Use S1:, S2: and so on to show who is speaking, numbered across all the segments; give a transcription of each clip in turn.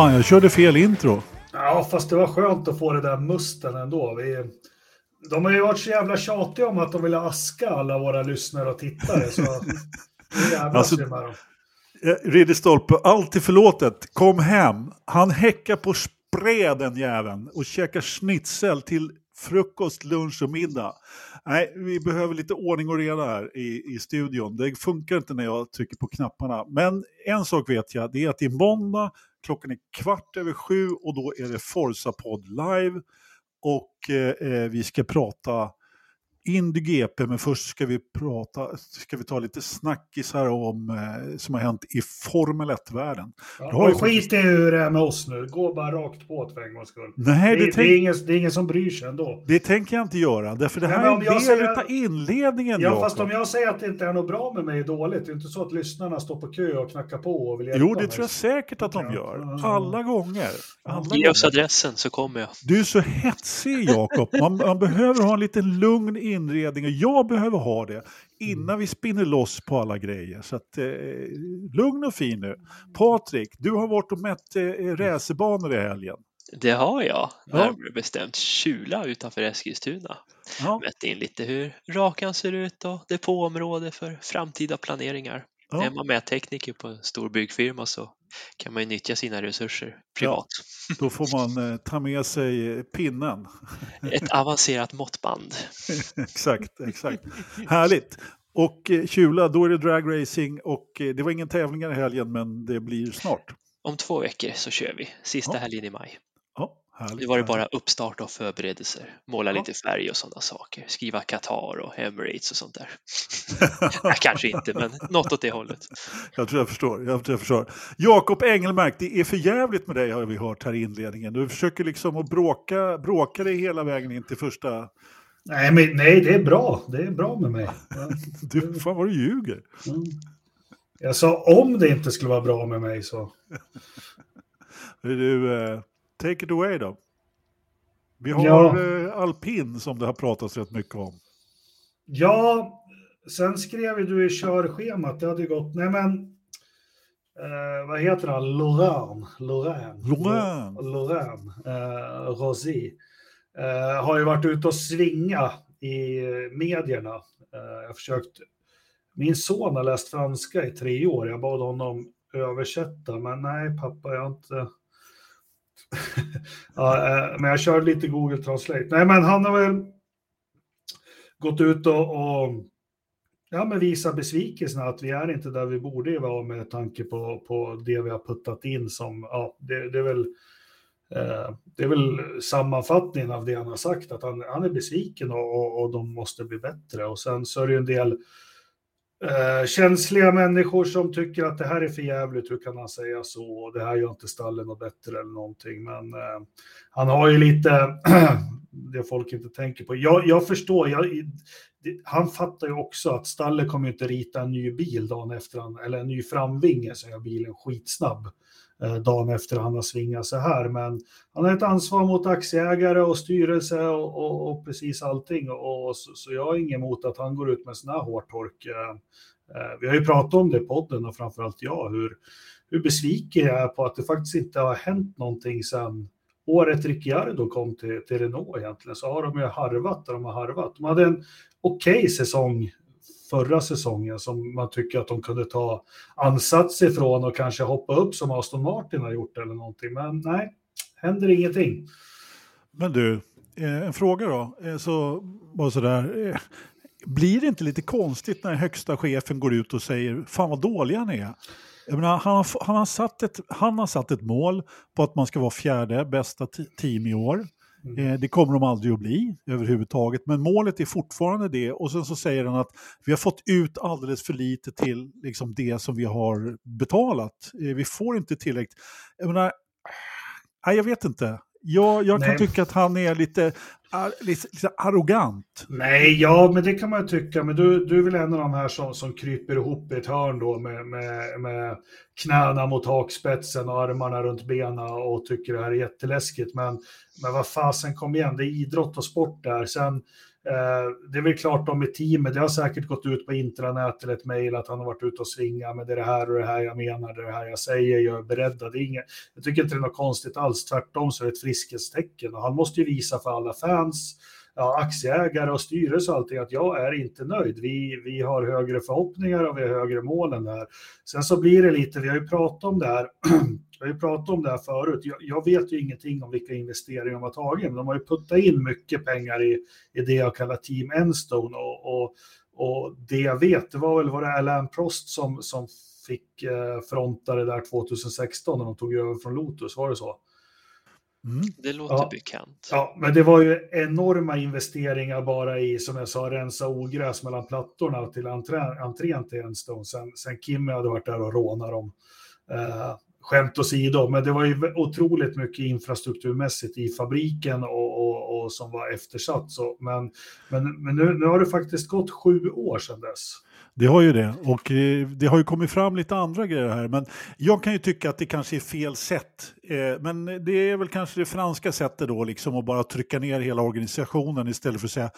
S1: Fan, jag körde fel intro.
S2: Ja, fast det var skönt att få det där musten ändå. Vi, de har ju varit så jävla tjatiga om att de vill aska alla våra lyssnare och tittare. Så
S1: Alltså-. Eh, Ridderstolpe, allt är förlåtet. Kom hem. Han häckar på spred den jäveln och käkar schnitzel till frukost, lunch och middag. Nej, vi behöver lite ordning och reda här i, i studion. Det funkar inte när jag trycker på knapparna. Men en sak vet jag, det är att är måndag, klockan är kvart över sju och då är det Forza-podd live. Och eh, eh vi ska prata Indy GP, men först ska vi, prata, ska vi ta lite snackisar om eh, som har hänt i Formel 1-världen.
S2: Ja,
S1: det
S2: skit i hur det är med oss nu. Gå bara rakt på för en gångs skull.
S1: Nej,
S2: Det,
S1: det,
S2: det,
S1: tänk,
S2: är ingen, det är ingen som bryr sig ändå.
S1: det tänker jag inte göra, därför det
S2: Nej,
S1: här
S2: men
S1: är
S2: om
S1: en
S2: jag
S1: del
S2: säger-
S1: av inledningen.
S2: Ja, fast om jag säger att det inte är något bra med mig är dåligt. Det är inte så att lyssnarna står på kö och knackar på och vill hjälpa
S1: Jo, det
S2: mig.
S1: tror jag säkert att de gör. Alla gånger. Alla
S3: Ge oss
S1: gånger.
S3: adressen så kommer jag.
S1: Du är så hetsig, Jakob. Man, man behöver ha en liten lugn inredning och jag behöver ha det innan vi spinner loss på alla grejer. Så att, eh, lugn och fin nu. Patrik, du har varit och mätt eh, racerbanor i helgen.
S3: Det har jag,
S1: Ja.
S3: närmare bestämt Kjula utanför Eskilstuna.
S1: Ja,
S3: Mätt in lite hur rakan ser ut och depåområde för framtida planeringar.
S1: ja.
S3: Är man mättekniker på en stor byggfirma så kan man ju nyttja sina resurser privat.
S1: Då får man eh, ta med sig eh, pinnen.
S3: Ett avancerat måttband.
S1: exakt, exakt. Härligt. Och eh, Kjula, då är det dragracing och eh, det var ingen tävlingar i helgen men det blir snart.
S3: Om två veckor så kör vi, sista
S1: Ja.
S3: helgen i maj.
S1: Härligt.
S3: Nu var det bara uppstart och förberedelser. Måla
S1: Ja.
S3: lite färg och sådana saker. Skriva Qatar och Emirates och sånt där. Kanske inte, men något åt det hållet.
S1: Jag tror jag förstår. Jag tror jag förstår. Jakob Engelmark, det är för jävligt med dig har vi hört här i inledningen. Du försöker liksom att bråka, bråka dig hela vägen in till första...
S2: Nej, men, nej, det är bra. Det är bra med mig.
S1: Du, fan vad du ljuger.
S2: Mm. Jag sa om det inte skulle vara bra med mig så.
S1: Du, eh, take it away då. Vi har
S2: Ja.
S1: eh, alpin som det har pratats rätt mycket om.
S2: Ja, sen skrev ju du i körschemat, det hade ju gått, nej men, eh, vad heter han, Laurent, Laurent,
S1: Laurent.
S2: Laurent, eh, Rossi, eh, har ju varit ute och svinga i eh, medierna. Eh, jag försökt, min son har läst franska i tre år, jag bad honom översätta, men nej pappa, jag har inte... ja, eh, men jag kör lite Google Translate. Nej, men han har väl gått ut och, och ja, men visa besvikelsen att vi är inte där vi borde vara med tanke på, på det vi har puttat in som, ja, det, det är väl eh, det är väl sammanfattningen av det han har sagt, att han, han är besviken och, och, och de måste bli bättre. Och sen så är det ju en del eh, känsliga människor som tycker att det här är för jävligt, hur kan han säga så? Det här gör inte stallen något bättre eller någonting. Men eh, han har ju lite det folk inte tänker på. Jag, jag förstår, jag, det, han fattar ju också att stallet kommer inte rita en ny bil dagen efter, han, eller en ny framvinge så gör bilen skitsnabb eh, Eh, dagen efter han har svingat så här. Men han har ett ansvar mot aktieägare och styrelse och, och, och precis allting. Och, och så, så jag har inget emot att han går ut med sådana här hårtork. Eh, eh, vi har ju pratat om det i podden och framförallt jag, hur, hur besviken jag är på att det faktiskt inte har hänt någonting sedan året Ricciardo kom till, till Renault egentligen, så har de ju harvat där de har harvat. De hade en okej säsong förra säsongen som man tycker att de kunde ta ansats ifrån och kanske hoppa upp som Aston Martin har gjort eller någonting. Men nej, händer ingenting.
S1: Men du, eh, en fråga då. Eh, så, bara sådär, eh, blir det inte lite konstigt när högsta chefen går ut och säger fan vad dåliga ni är? Jag menar, han, har, han, har satt ett, han har satt ett mål på att man ska vara fjärde bästa team i år.
S2: Mm.
S1: Eh, det kommer de aldrig att bli överhuvudtaget, men målet är fortfarande det. Och sen så säger han att vi har fått ut alldeles för lite till liksom, det som vi har betalat. Eh, vi får inte tillräckligt. Jag menar, nej, jag vet inte. Jag, jag kan tycka att han är lite, lite, lite arrogant.
S2: Nej, ja, men det kan man ju tycka. Men du, du är väl en av de här som, som kryper ihop i ett hörn då med, med, med knäna mot hakspetsen och armarna runt benen och tycker det här är jätteläskigt. Men, men vad fasen, kom igen, det är idrott och sport där. Sen, Eh, det är väl klart de i teamet, det har säkert gått ut på intranät eller ett mejl att han har varit ute och svingat, men det är det här och det här jag menar, det är det här jag säger, jag är beredd. Det är inget, jag tycker inte det är något konstigt alls, tvärtom så är det ett friskhetstecken och han måste ju visa för alla fans, ja, aktieägare och styrelse och allting att jag är inte nöjd. Vi, vi har högre förhoppningar och vi har högre mål än det här. Sen så blir det lite, vi har ju pratat om det här Vi har ju pratat om det här förut. Jag, jag, vet ju ingenting om vilka investeringar de har tagit, men de har ju puttat in mycket pengar i, i det jag kallar Team Enstone. Och, och, och det jag vet, det var väl var det Alain Prost som, som fick eh, fronta det där 2016 när de tog över från Lotus, var det så?
S3: Mm. Det låter ja. bekant.
S2: Ja, men det var ju enorma investeringar bara i, som jag sa, rensa ogräs mellan plattorna till entrén, entrén till Enstone. Sen, sen Kimmy hade varit där och rånat dem. Eh, skämt åsido, men det var ju otroligt mycket infrastrukturmässigt i fabriken och, och, och som var eftersatt. Så, men men, men nu, nu har det faktiskt gått sju år sedan dess.
S1: Det har ju det och eh, det har ju kommit fram lite andra grejer här. Men jag kan ju tycka att det kanske är fel sätt. Eh, men det är väl kanske det franska sättet då, liksom att bara trycka ner hela organisationen istället för att säga,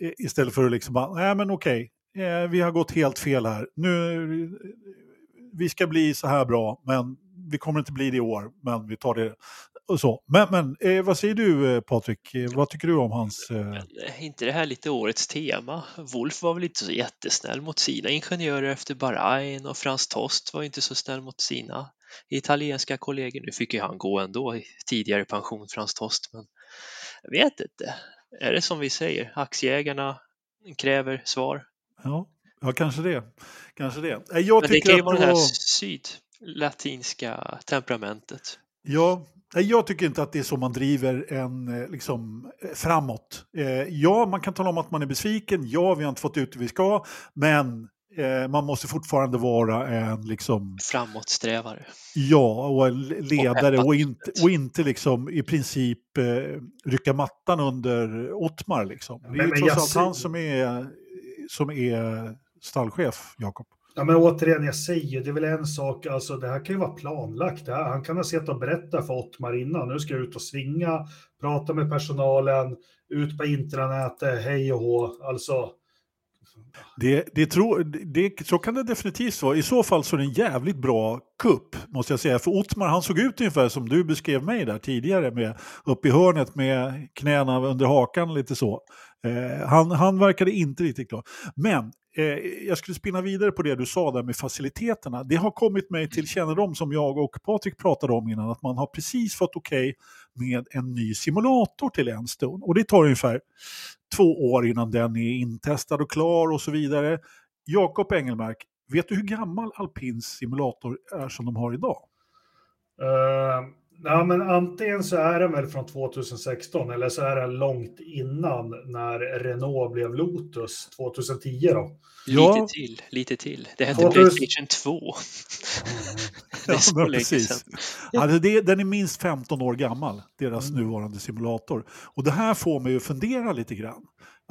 S1: eh, istället för att liksom bara, nej men okej, vi har gått helt fel här. Nu, vi ska bli så här bra, men vi kommer inte bli det i år, men vi tar det och så. Men, men eh, vad säger du eh, Patrik? Eh, vad tycker du om hans... Men,
S3: eh, inte det här lite årets tema? Wolf var väl inte så jättesnäll mot sina ingenjörer efter Bahrain och Frans Tost var inte så snäll mot sina italienska kollegor. Nu fick ju han gå ändå tidigare pension, Frans Tost, men jag vet inte. Är det som vi säger, aktieägarna kräver svar?
S1: Ja, ja kanske det. Kanske det. Jag
S3: men det kan ju vara det här syd latinska temperamentet.
S1: Ja, jag tycker inte att det är så man driver en eh, liksom, eh, framåt. Eh, ja, man kan tala om att man är besviken. Ja, vi har inte fått ut det vi ska. Men man måste fortfarande vara en liksom...
S3: Framåtsträvare.
S1: Ja, och en ledare och, och inte, och inte liksom i princip rycka mattan under Ottmar. Liksom. Det är ju trots allt han som är, som är stallchef, Jakob.
S2: Ja, men återigen, jag säger, det är väl en sak, alltså det här kan ju vara planlagt. Här, han kan ha sett och berättat för Ottmar innan, nu ska jag ut och svinga, prata med personalen, ut på intranätet, hej och hå, alltså.
S1: Det, det, tro, det, så kan det definitivt vara. I så fall så är det en jävligt bra kupp, måste jag säga. För Ottmar, han såg ut ungefär som du beskrev mig där tidigare, med upp i hörnet med knäna under hakan lite så. Eh, han, han verkade inte riktigt klar. Men eh, jag skulle spinna vidare på det du sa där med faciliteterna. Det har kommit mig till kännedom som jag och Patrik pratade om innan att man har precis fått okej okay med en ny simulator till Enstone. Och det tar ungefär två år innan den är intestad och klar och så vidare. Jakob Engelmark, vet du hur gammal alpins simulator är som de har idag?
S2: Uh, Ja, men antingen så är den väl från 2016 eller så är den långt innan när Renault blev Lotus 2010 då.
S3: Ja. Lite till, lite till. Det hette 2000... Playstation 2.
S1: det är så ja, sedan. Ja. Alltså det, den är minst 15 år gammal, deras mm. nuvarande simulator. Och det här får mig att fundera lite grann.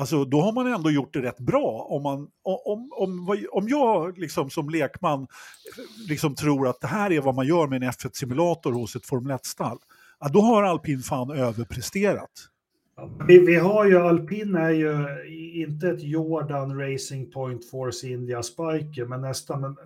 S1: Alltså, då har man ändå gjort det rätt bra. Om, man, om, om, om jag liksom som lekman eh, liksom tror att det här är vad man gör med en F1-simulator hos ett Formel 1-stall, ja, då har alpin fan överpresterat.
S2: Vi, vi, har ju, alpin är ju inte ett Jordan Racing Point Force India Spiker, men nästan. Men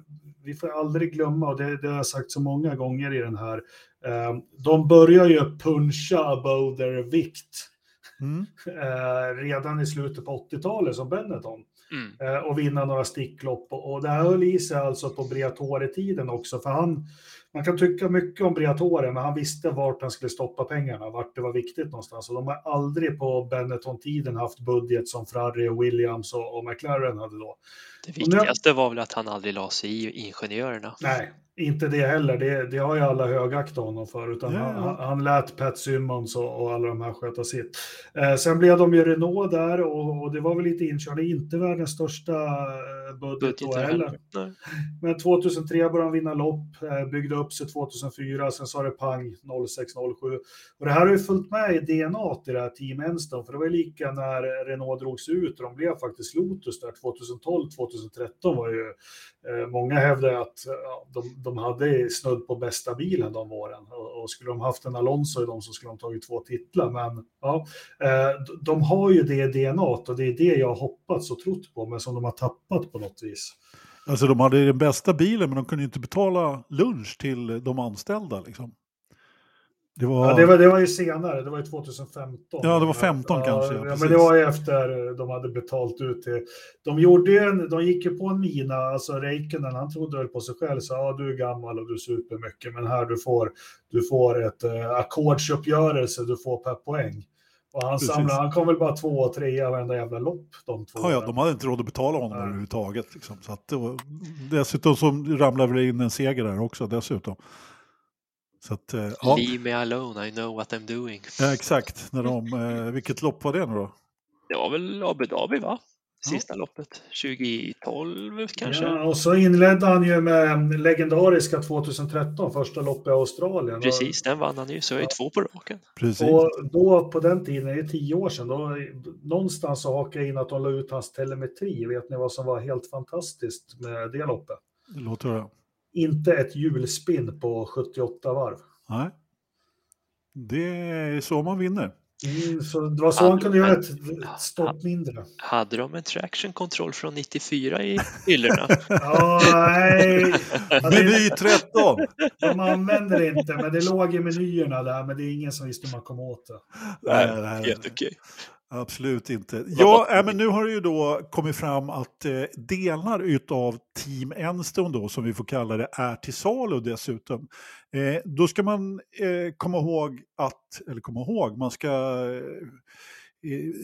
S2: vi får aldrig glömma, och det, det har jag sagt så många gånger i den här, eh, de börjar ju puncha above their vikt mm. eh, redan i slutet på 80-talet som Benetton. Mm. Eh, och vinna några sticklopp. Och, och det här höll i sig alltså på Briatore-tiden också, för han, man kan tycka mycket om Briatore, men han visste vart han skulle stoppa pengarna, vart det var viktigt någonstans. Och de har aldrig på Benetton-tiden haft budget som Ferrari, Williams och, och McLaren hade då.
S3: Det viktigaste var väl att han aldrig la sig i ingenjörerna.
S2: Nej, inte det heller. Det, det har ju alla högaktat honom för, utan ja. han, han lät Pat Simmons och, och, alla de här sköta sitt. Eh, sen blev de ju Renault där och, och det var väl lite inkörda, inte världens största eh, budget, då heller. Nej. Men 2003 började han vinna lopp, eh, byggde upp sig 2004, sen sa det pang 06-07. Och det här har ju följt med i DNA i det här Team Enstone, för det var ju lika när Renault drogs ut och de blev faktiskt Lotus där 2012-2013 var ju, Eh, många hävdar att eh, de, de hade snudd på bästa bilen de åren. Och, skulle de haft en Alonso i dem så skulle de tagit två titlar. Men ja, eh, de har ju det DNA och det är det jag hoppats och trott på, men som de har tappat på något vis.
S1: Alltså de hade den bästa bilen men de kunde inte betala lunch till de anställda liksom.
S2: Det var... Ja, det, var, det var ju senare, det var ju 2015.
S1: Ja, det var 15
S2: ja,
S1: kanske.
S2: Ja, men det var ju efter de hade betalt ut till... De, gjorde en, de gick ju på en mina, alltså Räikkönen, han trodde väl på sig själv, så ja, du är gammal och du super mycket, men här du får, du får ett uh, ackordsuppgörelse, du får per poäng. Och han, samlade, han kom väl bara två och trea varenda jävla lopp de två.
S1: Ja, ja, de hade inte råd att betala honom Nej. överhuvudtaget. Liksom. Så att, och, dessutom så ramlade väl in en seger där också dessutom.
S3: Så att, eh, ja. Leave me alone, I know what I'm doing.
S1: Ja, exakt. När de, eh, vilket lopp var det nu då?
S3: Det var väl Abu Dhabi va? Sista ja. loppet, 2012 kanske.
S2: Ja, och så inledde han ju med legendariska 2013, första loppet i Australien.
S3: Precis, den vann han ju, så är ja. två på raken.
S1: Precis.
S2: Och då på den tiden, det är tio år sedan, då, någonstans så hakade jag in att de la ut hans telemetri. Vet ni vad som var helt fantastiskt med det loppet?
S1: Det låter det.
S2: Inte ett hjulspinn på 78 varv.
S1: Nej. Det är så man vinner.
S2: Mm, så det var så hade, han kunde göra ett, stopp mindre.
S3: Hade de en traction control från 94 i hyllorna?
S2: ja, nej.
S1: Meny 13!
S2: De använder det inte, men det låg i menyerna där, men det är ingen som visste hur man kom åt det.
S3: Nej, nej, nej. helt okej.
S1: Absolut inte. Ja, äh, men nu har det ju då kommit fram att eh, delar utav Team Enstone då, som vi får kalla det, är till salu dessutom. Eh, då ska man eh, komma ihåg att, eller komma ihåg, man ska eh,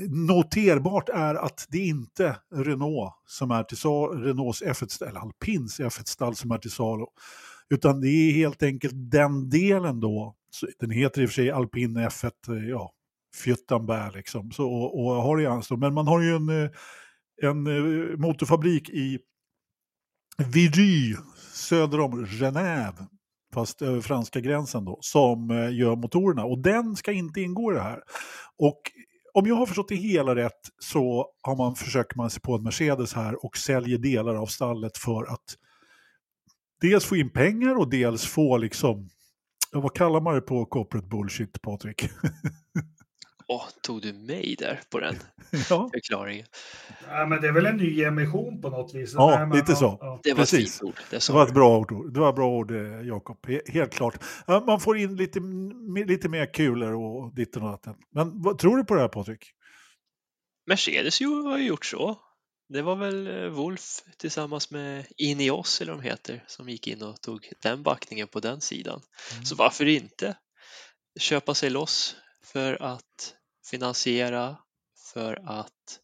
S1: noterbart är att det inte är Renault som är till salu, Renaults F1, eller Alpins F1-stall som är till salu. Utan det är helt enkelt den delen då, den heter i och för sig Alpin F1, eh, ja, fjuttan bär liksom. Så, och, och har det i. Men man har ju en, eh, en eh, motorfabrik i Viry, söder om Genève, fast över franska gränsen då, som eh, gör motorerna. Och den ska inte ingå i det här. Och om jag har förstått det hela rätt så har man, försöker man sig på en Mercedes här och säljer delar av stallet för att dels få in pengar och dels få liksom, vad kallar man det på corporate bullshit Patrik?
S3: Åh, tog du mig där på den
S1: ja.
S3: förklaringen?
S2: Ja, men det är väl en ny emission på något vis.
S1: Ja, Nej, lite så.
S3: Ja. Det var Precis. ett ord. Det,
S1: det var ett bra ord, det var bra ord eh, Jakob. Helt klart. Man får in lite, lite mer kulor och ditt och datten. Men vad tror du på det här Patrik?
S3: Mercedes har ju gjort så. Det var väl eh, Wolf tillsammans med Ineos eller de heter som gick in och tog den backningen på den sidan. Mm. Så varför inte köpa sig loss för att finansiera för att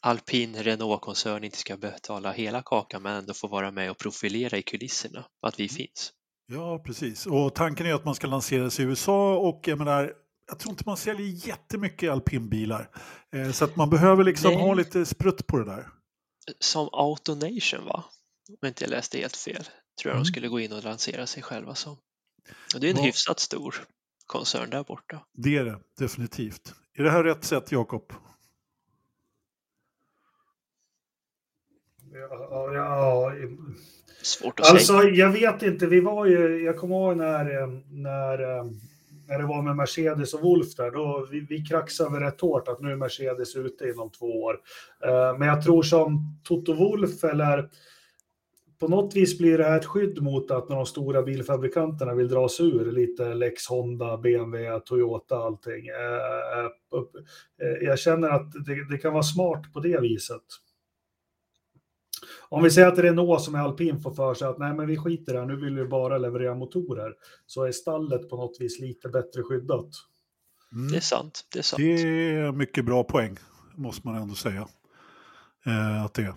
S3: alpin Renault-koncern inte ska betala hela kakan men ändå få vara med och profilera i kulisserna att vi mm. finns.
S1: Ja, precis. Och tanken är att man ska lanseras i USA och jag menar, jag tror inte man säljer jättemycket alpinbilar. Eh, så att man behöver liksom Nej. ha lite sprutt på det där.
S3: Som Autonation va? Om inte jag läste helt fel. Tror jag mm. de skulle gå in och lansera sig själva som. Och det är en ja. hyfsat stor koncern där borta.
S1: Det är det definitivt. Är det här rätt sätt, Jakob?
S2: Ja, ja,
S3: Svårt att
S2: alltså, säga. Jag vet inte, vi var ju, jag kommer ihåg när, när, när det var med Mercedes och Wolf där, då vi, vi kraxade rätt hårt att nu är Mercedes ute inom två år. Eh, men jag tror som Toto Wolf eller på något vis blir det här ett skydd mot att när de stora bilfabrikanterna vill dra sig ur, lite Lex Honda, BMW, Toyota, allting. Eh, eh, eh, jag känner att det, det kan vara smart på det viset. Om vi säger att Renault som är alpin får för sig att nej, men vi skiter här, nu vill vi bara leverera motorer, så är stallet på något vis lite bättre skyddat.
S3: Mm. Det är sant. Det är sant.
S1: Det är mycket bra poäng, måste man ändå säga. Eh, att det är.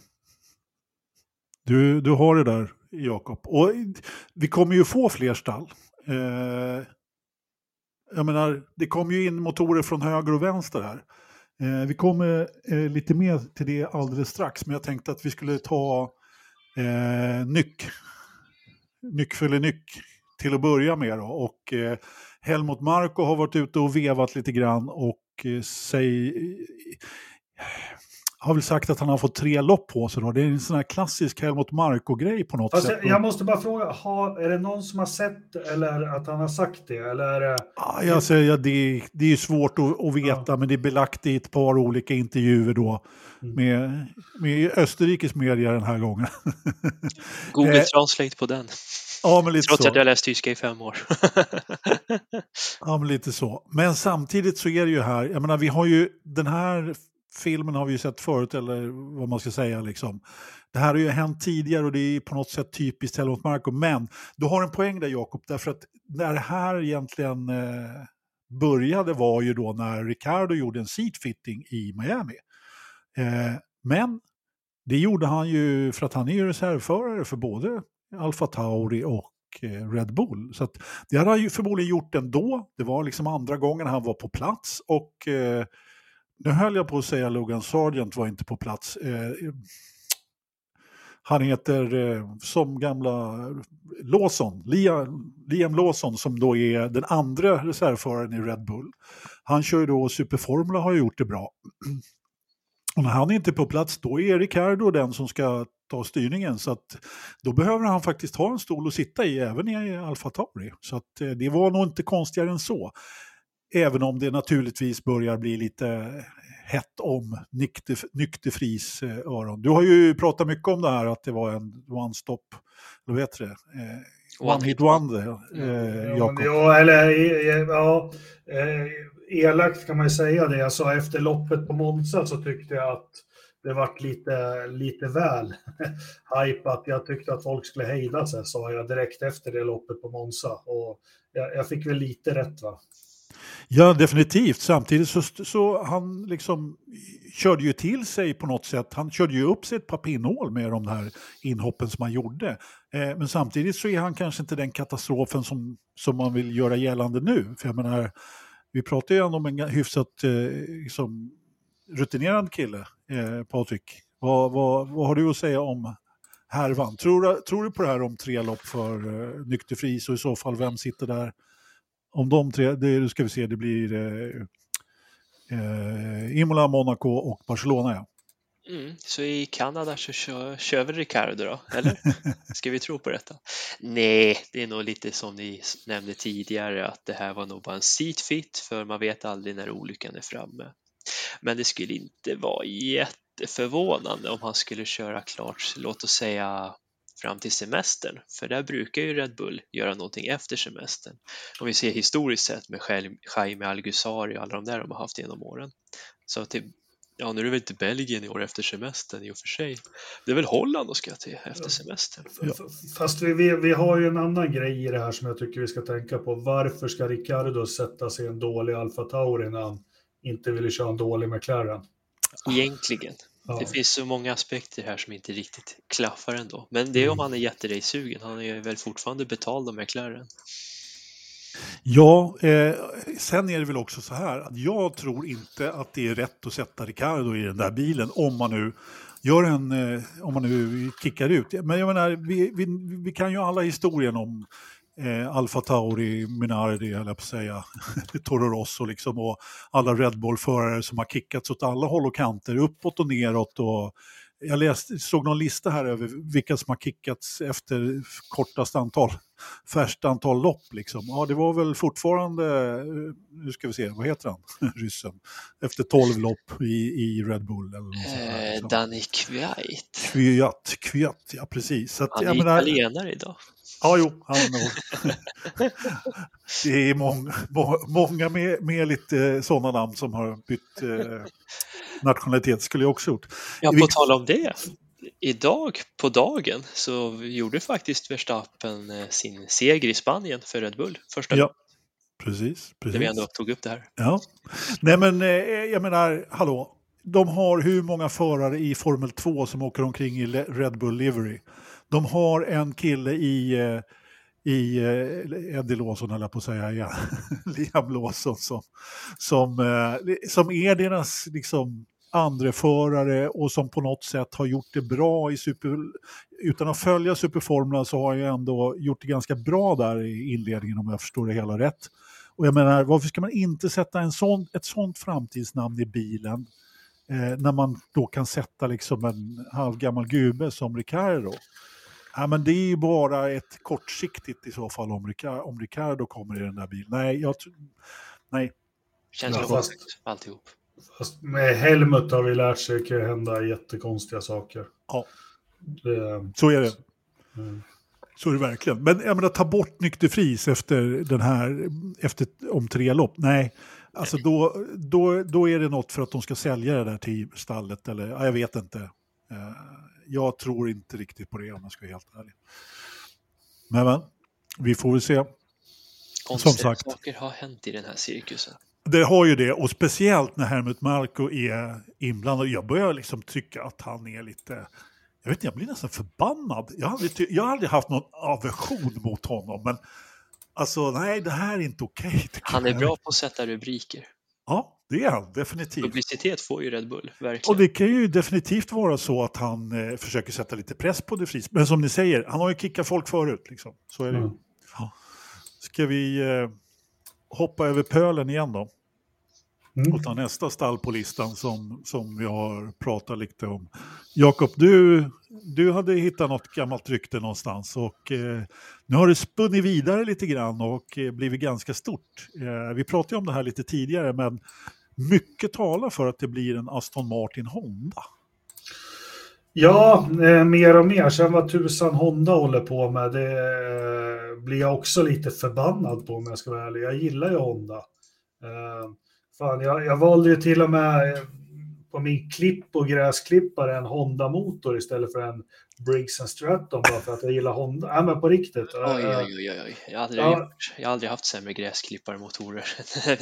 S1: Du, du har det där, Jakob. Och vi kommer ju få fler stall. Eh, jag menar, det kommer ju in motorer från höger och vänster här. Eh, vi kommer eh, lite mer till det alldeles strax, men jag tänkte att vi skulle ta eh, nyck. Nyck nyck till att börja med. Då. Och eh, Helmut Marko har varit ute och vevat lite grann och eh, säg, har väl sagt att han har fått tre lopp på sig. Då. Det är en sån här klassisk Helmut Marko-grej på något
S2: Fast
S1: sätt.
S2: jag, måste bara fråga, har, är det någon som har sett eller att han har sagt det? Eller är det...
S1: Ja, jag säger, ja, det, det är ju svårt att, att veta,
S2: Ja.
S1: men det är belagt i ett par olika intervjuer då
S2: Mm.
S1: med, med Österrikes media den här gången.
S3: Google
S1: Eh,
S3: Translate på den.
S1: ja, men lite
S3: Trots
S1: så.
S3: att jag läst tyska i fem år.
S1: Ja, men lite så. Men samtidigt så är det ju här, jag menar vi har ju, den här filmen har vi ju sett förut, eller vad man ska säga liksom. Det här har ju hänt tidigare och det är på något sätt typiskt Helmut Marko. Men du har en poäng där Jakob, därför att när det här egentligen eh, började var ju då när Ricardo gjorde en seat fitting i Miami. Eh, men det gjorde han ju för att han är ju reservförare för både Alfa Tauri och eh, Red Bull. Så att det hade han ju förmodligen gjort ändå. Det var liksom andra gången han var på plats och eh, nu höll jag på att säga Logan Sargent var inte på plats. Eh, han heter eh, som gamla Lawson, Liam, Liam Lawson som då är den andra reservföraren i Red Bull. Han kör ju då Superformula har ju gjort det bra. Och när han inte är på plats då är Ricardo den som ska ta styrningen. Så att då behöver han faktiskt ha en stol att sitta i även i Alfa Tauri. Så att eh, det var nog inte konstigare än så. Även om det naturligtvis börjar bli lite hett om nykter, nykterfris eh, öron. Du har ju pratat mycket om det här att det var en one-stop, vad heter det? Eh, one hit wonder, eh,
S2: Ja,
S1: Jakob.
S2: ja, eller eh, ja, eh, elakt kan man ju säga det. Alltså, efter loppet på Monza så tyckte jag att det vart lite, lite väl hypat. Jag tyckte att folk skulle hejda sig, sa jag direkt efter det loppet på Monza. Och jag, jag fick väl lite rätt va?
S1: Ja, definitivt. Samtidigt så, så han liksom körde ju till sig på något sätt. Han körde ju upp sig ett par pinnhål med de här inhoppen som han gjorde. Eh, men samtidigt så är han kanske inte den katastrofen som, som man vill göra gällande nu. För jag menar, vi pratar ju ändå om en hyfsat eh, liksom, rutinerad kille, eh, Patrik. Vad, vad, vad har du att säga om härvan? Tror, du- tror du på det här om tre lopp för eh, nykterfri? och i så fall vem sitter där? Om de tre, det nu ska vi se, det blir eh, eh, Imola, Monaco och Barcelona. Ja.
S3: Mm, så i Kanada så kör, kör väl Ricardo då, eller? Ska vi tro på detta? Nej, det är nog lite som ni nämnde tidigare att det här var nog bara en seat fit för man vet aldrig när olyckan är framme. Men det skulle inte vara jätteförvånande om han skulle köra klart, låt oss säga fram till semestern, för där brukar ju Red Bull göra någonting efter semestern. Om vi ser historiskt sett med Jaime- Algusari och alla de där de har haft genom åren. Så till Ja, nu är det väl inte Belgien i år efter semestern i och för sig. Det är väl Holland de ska till efter semestern.
S2: F- Fast vi, vi, vi har ju en annan grej i det här som jag tycker vi ska tänka på. Varför ska Ricardo sätta sig i en dålig Alfa Tauri när han inte ville köra en dålig McLaren?
S3: Egentligen.
S2: Ja.
S3: Det finns så många aspekter här som inte riktigt klaffar ändå. Men det är om han är jätterace-sugen. Han är väl fortfarande betald av McLaren.
S1: Ja, eh, sen är det väl också så här att jag tror inte att det är rätt att sätta Ricardo i den där bilen om man nu gör en, eh, om man nu kickar ut. Men jag menar, vi, vi, vi kan ju alla historien om eh, Alfa Tauri, Minardi, höll jag på att säga, Toro Rosso liksom och alla Red Bull-förare som har kickats åt alla håll och kanter, uppåt och neråt och jag läste, såg någon lista här över vilka som har kickats efter kortast antal, färskt antal lopp. Liksom. Ja, det var väl fortfarande, eh, nu ska vi se, vad heter han, ryssen, efter 12 lopp i, i Red Bull. Eller något sånt där,
S3: Eh,
S1: liksom.
S3: Danny Kviat.
S1: Kviat, Kviat, ja precis. Så att,
S3: Han är
S1: menar,
S3: italienare idag.
S1: Ja, jo. Han, det är många, må, många med, med lite sådana namn som har bytt eh, nationalitet, skulle jag också gjort.
S3: Ja, på tal om det. Idag på dagen så gjorde faktiskt Verstappen eh, sin seger i Spanien för Red Bull. Första
S1: Ja,
S3: gången
S1: Precis,
S3: när
S1: precis.
S3: vi ändå tog upp det här.
S1: Ja. Nej men eh, jag menar, hallå. De har hur många förare i Formel 2 som åker omkring i Red Bull Livery? De har en kille i, eh, i eh, Eddie Lawson, höll jag på att säga igen, Liam Lawson som, som, eh, som är deras liksom, andreförare och som på något sätt har gjort det bra i super... Utan att följa Superformula så har han ju ändå gjort det ganska bra där i inledningen om jag förstår det hela rätt. Och jag menar, varför ska man inte sätta en sån, ett sånt framtidsnamn i bilen eh, när man då kan sätta liksom en halvgammal gube som Ricardo? Ja, men det är ju bara ett kortsiktigt i så fall om, Ricardo, om Ricardo kommer i den där bilen. Nej, jag nej.
S3: Känns ja, fast, alltihop.
S2: Fast med Helmut har vi lärt sig att det kan hända jättekonstiga saker.
S1: Ja, det, så är det. Mm. Så är det verkligen. Men jag menar, ta bort Nykter Fris efter den här, efter, om tre lopp. Nej, alltså då, då, då är det något för att de ska sälja det där till stallet. Eller, ja, jag vet inte. Jag tror inte riktigt på det om jag ska vara helt ärlig. Men, men vi får väl se.
S3: Konstiga Som sagt. saker har hänt i den här cirkusen.
S1: Det har ju det, och speciellt när Helmut Marko är inblandad. Jag börjar liksom tycka att han är lite jag vet inte, jag blir nästan förbannad. Jag har, aldrig, jag har aldrig haft någon aversion mot honom, men alltså nej, det här är inte okej. Okay,
S3: han är bra på att sätta rubriker.
S1: Ja, det är han definitivt.
S3: Publicitet får ju Red Bull, verkligen.
S1: Och det kan ju definitivt vara så att han eh, försöker sätta lite press på De Vries. Men som ni säger, han har ju kickat folk förut. Liksom. Så är det mm. ja. Ska vi eh, hoppa över pölen igen då? Mm. Och ta nästa stall på listan som, som vi har pratat lite om. Jakob, du, du hade hittat något gammalt rykte någonstans och eh, nu har det spunnit vidare lite grann och eh, blivit ganska stort. Eh, vi pratade om det här lite tidigare men mycket talar för att det blir en Aston Martin Honda.
S2: Ja, eh, mer och mer. Sen vad tusan Honda håller på med, det eh, blir jag också lite förbannad på om jag ska vara ärlig. Jag gillar ju Honda. Eh, Fan, jag, jag valde ju till och med eh, på min klipp och gräsklippare en Honda-motor istället för en Briggs Stratton bara för att jag gillar Honda. Ja, men på riktigt.
S3: Oj, oj, oj, oj. Jag, har aldrig, ja. jag har aldrig haft sämre gräsklipparmotorer.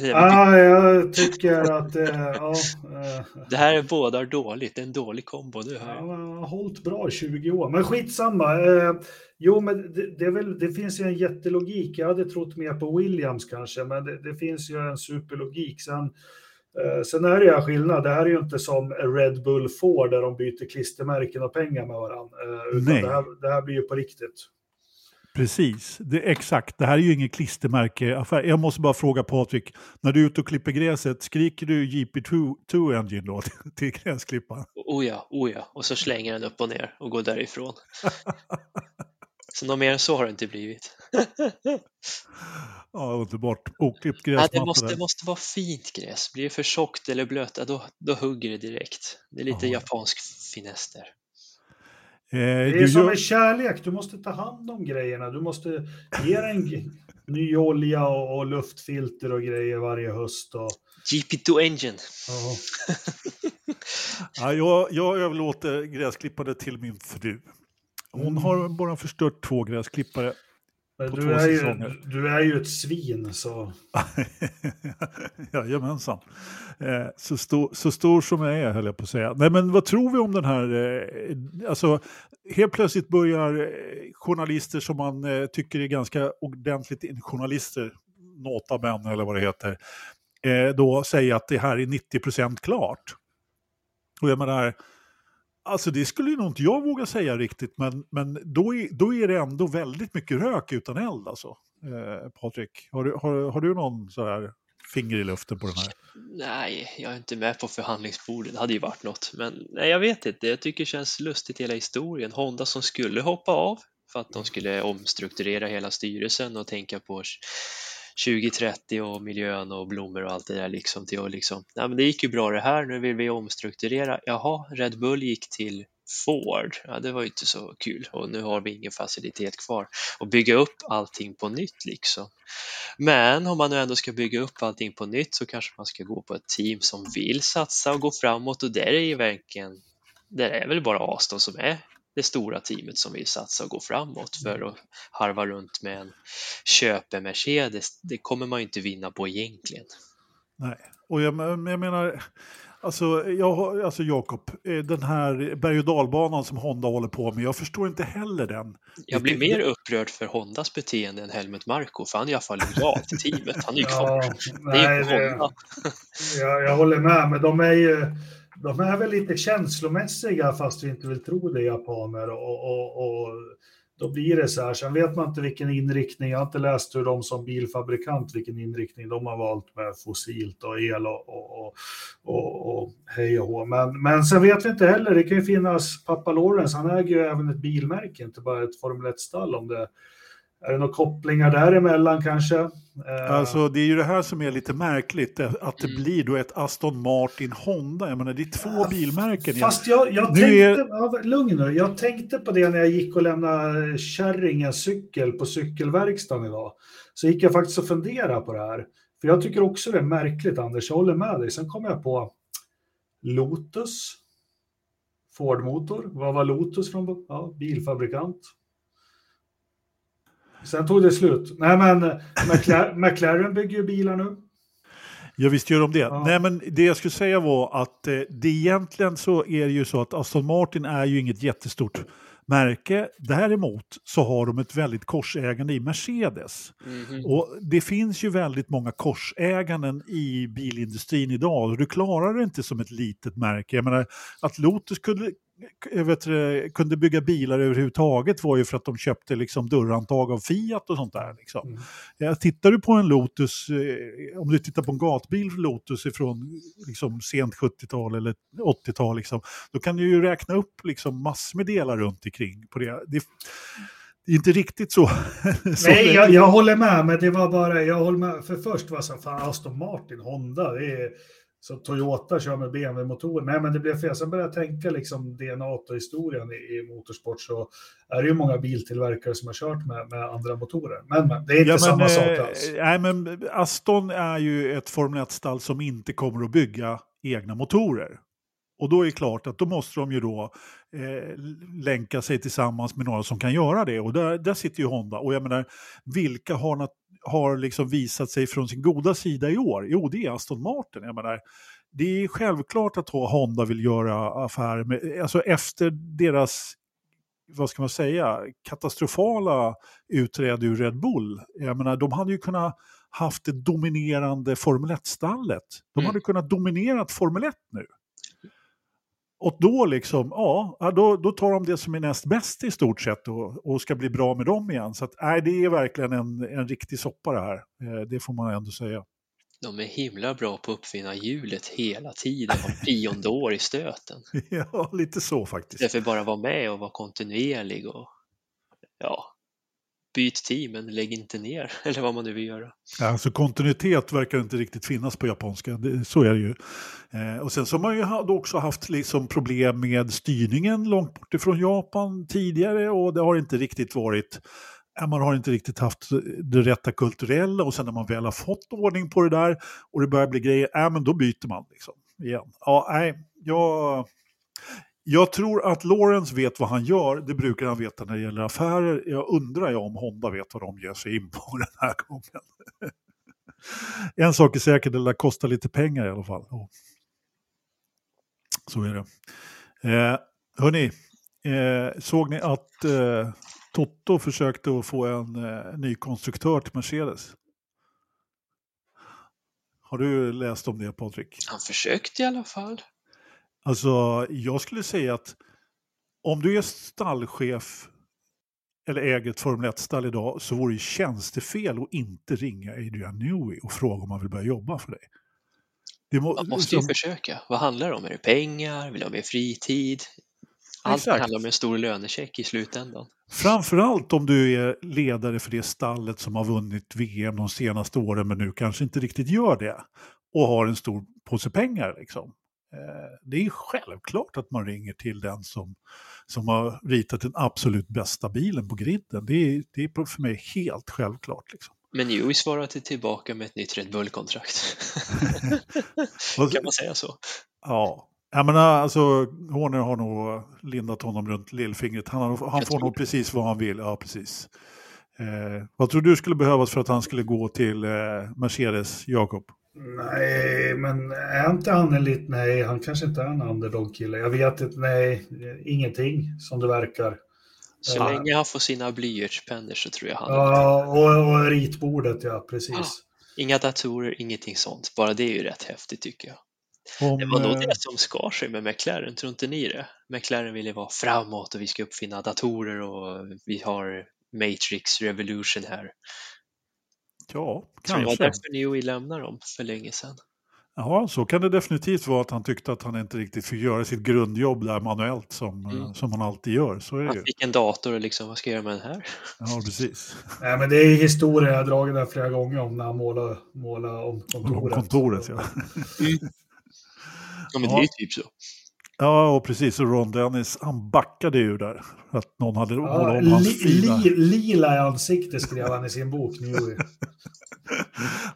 S2: ja, jag tycker att... Äh, ja,
S3: äh, det här är båda dåligt. Det är en dålig kombo du
S2: har. Ja, jag har hållit bra i 20 år. Men skitsamma. Eh, jo, men det, det, väl, det finns ju en jättelogik. Jag hade trott mer på Williams kanske, men det, det finns ju en superlogik. Sen, Eh, sen är det ju skillnad. Det här är ju inte som Red Bull får där de byter klistermärken och pengar med varandra. Eh, utan det här, det här, blir ju på riktigt.
S1: Precis, det, exakt. Det här är ju ingen klistermärkeaffär. Jag måste bara fråga Patrik, när du är ute och klipper gräset, skriker du GP2 Engine då till, till gräsklipparen?
S3: Oh ja, oh ja, och så slänger den upp och ner och går därifrån. så något mer än så har det inte blivit.
S1: Ja, underbart. Oklippt gräs.
S3: Ja, det, måste, det måste vara fint gräs. Blir det för tjockt eller blött, då, då hugger det direkt. Det är lite ja. japansk finess där.
S2: Eh, det är som en kärlek, du måste ta hand om grejerna. Du måste ge en ny olja och, och, luftfilter och grejer varje höst. Och...
S3: GP2 Engine.
S2: Ja.
S1: ja, jag, jag överlåter gräsklippandet till min fru. Hon mm. har bara förstört två gräsklippare
S2: men du är, ju, du är ju ett svin så...
S1: Jajamensan. Eh, så, stor, så stor som jag är höll jag på att säga. Nej men vad tror vi om den här, eh, alltså helt plötsligt börjar eh, journalister som man eh, tycker är ganska ordentligt journalister, notabene eller vad det heter, eh, då säga att det här är 90% klart. Och jag menar, Alltså det skulle ju nog inte jag våga säga riktigt, men, men då, är, då är det ändå väldigt mycket rök utan eld alltså. Eh, Patrik, har du, har, har du någon så här finger i luften på den här?
S3: Nej, jag är inte med på förhandlingsbordet, det hade ju varit något. Men nej, jag vet inte, jag tycker det känns lustigt hela historien. Honda som skulle hoppa av för att de skulle omstrukturera hela styrelsen och tänka på 2030 och miljön och blommor och allt det där liksom till att liksom, nej men det gick ju bra det här, nu vill vi omstrukturera. Jaha, Red Bull gick till Ford, ja det var ju inte så kul och nu har vi ingen facilitet kvar och bygga upp allting på nytt liksom. Men om man nu ändå ska bygga upp allting på nytt så kanske man ska gå på ett team som vill satsa och gå framåt och där är ju verkligen, där är väl bara Aston som är det stora teamet som vill satsa och gå framåt för att harva runt med en köpe-Mercedes. Det kommer man ju inte vinna på egentligen.
S1: Nej, och jag, jag menar, alltså, jag, alltså Jakob, eh, den här berg och dalbanan som Honda håller på med, jag förstår inte heller den.
S3: Jag blir mer upprörd för Hondas beteende än Helmut Marko, för han är i alla fall lojal till teamet. Han är ju kvar. Ja, det är ju
S2: Honda. jag, jag håller med, men de är ju de är väl lite känslomässiga fast vi inte vill tro det, japaner. Och, och, och då blir det så här. Sen vet man inte vilken inriktning, jag har inte läst hur de som bilfabrikant, vilken inriktning de har valt med fossilt och el och, och, och, och hej och hå. Men, men sen vet vi inte heller, det kan ju finnas, pappa Lawrence, han äger ju även ett bilmärke, inte bara ett Formel 1-stall om det är det några kopplingar däremellan kanske?
S1: Eh, alltså det är ju det här som är lite märkligt, eh, att det blir då ett Aston Martin Honda. Jag menar det är två bilmärken.
S2: Fast jag, jag tänkte, är... ja, lugn nu, jag tänkte på det när jag gick och lämnade kärringens cykel på cykelverkstaden idag. Så gick jag faktiskt och funderade på det här. För jag tycker också det är märkligt Anders, jag håller med dig. Sen kom jag på Lotus, Ford-motor. Vad var Lotus från? Ja, bilfabrikant. Sen tog det slut. Nej, men McLaren, McLaren bygger ju bilar nu.
S1: Ja, visst gör de det. Ja. Nej, men det jag skulle säga var att eh, det egentligen så är det ju så att Aston Martin är ju inget jättestort märke. Däremot så har de ett väldigt korsägande i Mercedes. Mm -hmm. Och det finns ju väldigt många korsäganden i bilindustrin idag och du klarar det inte som ett litet märke. Jag menar, att Lotus kunde vet, kunde bygga bilar överhuvudtaget var ju för att de köpte liksom dörrhandtag av Fiat och sånt där. Liksom. Mm. Ja, tittar du på en Lotus, eh, om du tittar på en gatbil Lotus från liksom, sent 70-tal eller 80-tal, liksom, då kan du ju räkna upp liksom, massor med delar runt omkring på det. det det är inte riktigt så.
S2: så Nej, jag, jag, håller med, men det var bara, jag håller med, för först var det så fan Aston Martin, Honda, det är, så Toyota kör med BMW-motorer. Nej, men det blev fel. Sen började jag tänka liksom DNA och historien i, i motorsport så är det ju många biltillverkare som har kört med, med andra motorer. Men, men det är inte ja, samma sak eh, alls.
S1: Nej, men Aston är ju ett Formel 1-stall som inte kommer att bygga egna motorer. Och då är det klart att då måste de ju då eh, länka sig tillsammans med några som kan göra det. Och där, där sitter ju Honda. Och jag menar, vilka har, har liksom visat sig från sin goda sida i år? Jo, det är Aston Martin. Jag menar, det är självklart att Honda vill göra affärer med, alltså efter deras vad ska man säga, katastrofala utträde ur Red Bull. Jag menar, de hade ju kunnat haft det dominerande Formel 1-stallet. De mm. hade kunnat dominera Formel 1 nu. Och då liksom, ja, då, då tar de det som är näst bäst i stort sett och, och ska bli bra med dem igen. Så att, nej, det är verkligen en, en riktig soppa det här. Eh, det får man ändå säga.
S3: De är himla bra på att uppfinna hjulet hela tiden, var tionde år i stöten.
S1: ja, lite så faktiskt.
S3: Därför bara vara med och vara kontinuerlig och ja, byt team men lägg inte ner, eller vad man nu vill göra.
S1: Alltså kontinuitet verkar inte riktigt finnas på japanska, det, så är det ju. Eh, och sen så har man ju också haft liksom problem med styrningen långt bort ifrån Japan tidigare och det har inte riktigt varit eh, man har inte riktigt haft det rätta kulturella och sen när man väl har fått ordning på det där och det börjar bli grejer, äh, men då byter man liksom igen. Ja, nej, jag, jag tror att Lawrence vet vad han gör, det brukar han veta när det gäller affärer. Jag undrar ju om Honda vet vad de ger sig in på den här gången. en sak är säker, det lär kosta lite pengar i alla fall. Så är det. Eh, hörni, eh, såg ni att eh, Toto försökte att få en eh, ny konstruktör till Mercedes? Har du läst om det Patrik?
S3: Han försökte i alla fall.
S1: Alltså, jag skulle säga att om du är stallchef eller äger ett Formel 1-stall idag så vore det tjänstefel att inte ringa Adrian Newey och fråga om han vill börja jobba för dig.
S3: Må Man måste ju som... försöka. Vad handlar det om? Är det pengar? Vill du ha mer fritid? Allt Exakt. handlar om en stor lönecheck i slutändan.
S1: Framförallt om du är ledare för det stallet som har vunnit VM de senaste åren men nu kanske inte riktigt gör det och har en stor påse pengar. Liksom. Eh, det är självklart att man ringer till den som, som har ritat den absolut bästa bilen på griden. Det är, det är för mig helt självklart. Liksom.
S3: Men Joey svarade tillbaka med ett nytt Red Bull-kontrakt. kan man säga så?
S1: Ja, jag menar, alltså, Horner har nog lindat honom runt lillfingret. Han, har, han får nog precis vad han vill. Ja, precis. Eh, vad tror du skulle behövas för att han skulle gå till eh, Mercedes, Jakob?
S2: Nej, men är inte han en liten... Nej, han kanske inte är en underdog-kille. Jag vet inte. Nej, ingenting som det verkar.
S3: Så ja. länge han får sina blyertspennor så tror jag han...
S2: Ja, och, och ritbordet, ja, precis. Ja.
S3: Inga datorer, ingenting sånt. Bara det är ju rätt häftigt tycker jag.
S1: Om,
S3: Det var nog
S1: eh,
S3: det som skar sig med McLaren, tror inte ni det? McLaren ville vara framåt och vi ska uppfinna datorer och vi har Matrix Revolution här.
S1: Ja,
S3: Så det var
S1: kanske.
S3: därför Newey lämnade dem för länge sedan.
S1: Ja, så kan det definitivt vara att han tyckte att han inte riktigt fick göra sitt grundjobb där manuellt som, eh,
S3: Mm.
S1: som han alltid gör. Så är det
S3: Han fick en dator och liksom, vad ska jag göra med den här?
S1: Ja, precis.
S2: Nej, men det är historia, jag har dragit den flera gånger om när han målar, målar om kontoret.
S1: Om kontoret, ja.
S3: Ja, men
S1: Ja.
S3: det är ju typ så.
S1: Ja, och precis. Och Ron Dennis, han backade ju där. Att någon hade
S2: Ja,
S1: målat om hans
S2: li,
S1: fina...
S2: li, lila i ansiktet skrev han i sin bok. Newey.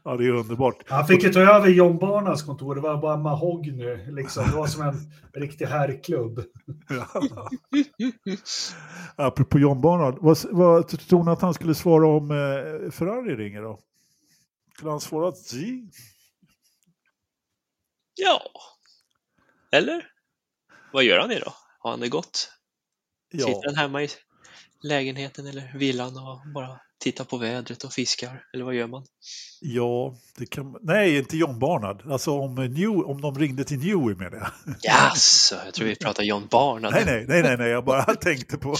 S1: Ja, det är underbart.
S2: Han fick ju ta över John Barnas kontor, det var bara mahogny. Liksom. Det var som en riktig herrklubb.
S1: Ja. Apropå John Barnard, vad, vad tror ni att han skulle svara om eh, Ferrari ringer då? Skulle han svara att?
S3: Ja. Eller? Vad gör han idag? Har han det gott?
S1: Ja,
S3: Sitter han hemma i lägenheten eller villan och bara tittar på vädret och fiskar? Eller vad gör man?
S1: ja, det kan... Nej, inte John Barnard. Alltså om, New, om de ringde till Newey med det.
S3: Jaså, jag tror vi pratar John Barnard.
S1: Nej, nej, nej, nej, nej, jag bara tänkte på...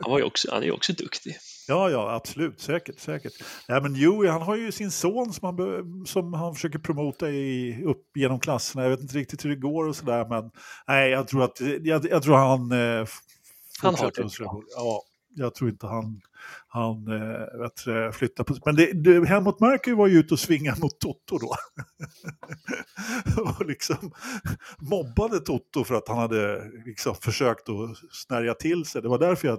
S3: Han, var ju också, han är ju också duktig.
S1: Ja, ja, absolut, säkert, säkert. Nej, men Dewey, han har ju sin son som han, som han försöker promota i, upp genom klasserna. Jag vet inte riktigt hur det går och sådär, men nej, jag tror att jag, jag tror han eh,
S3: Han har det
S1: hål. Ja, jag tror inte han, han eh, vet, flyttar på Men det, det, Helmut Marko var ju ute och svingade mot Toto då. och liksom mobbade Toto för att han hade liksom försökt att snärja till sig. Det var därför jag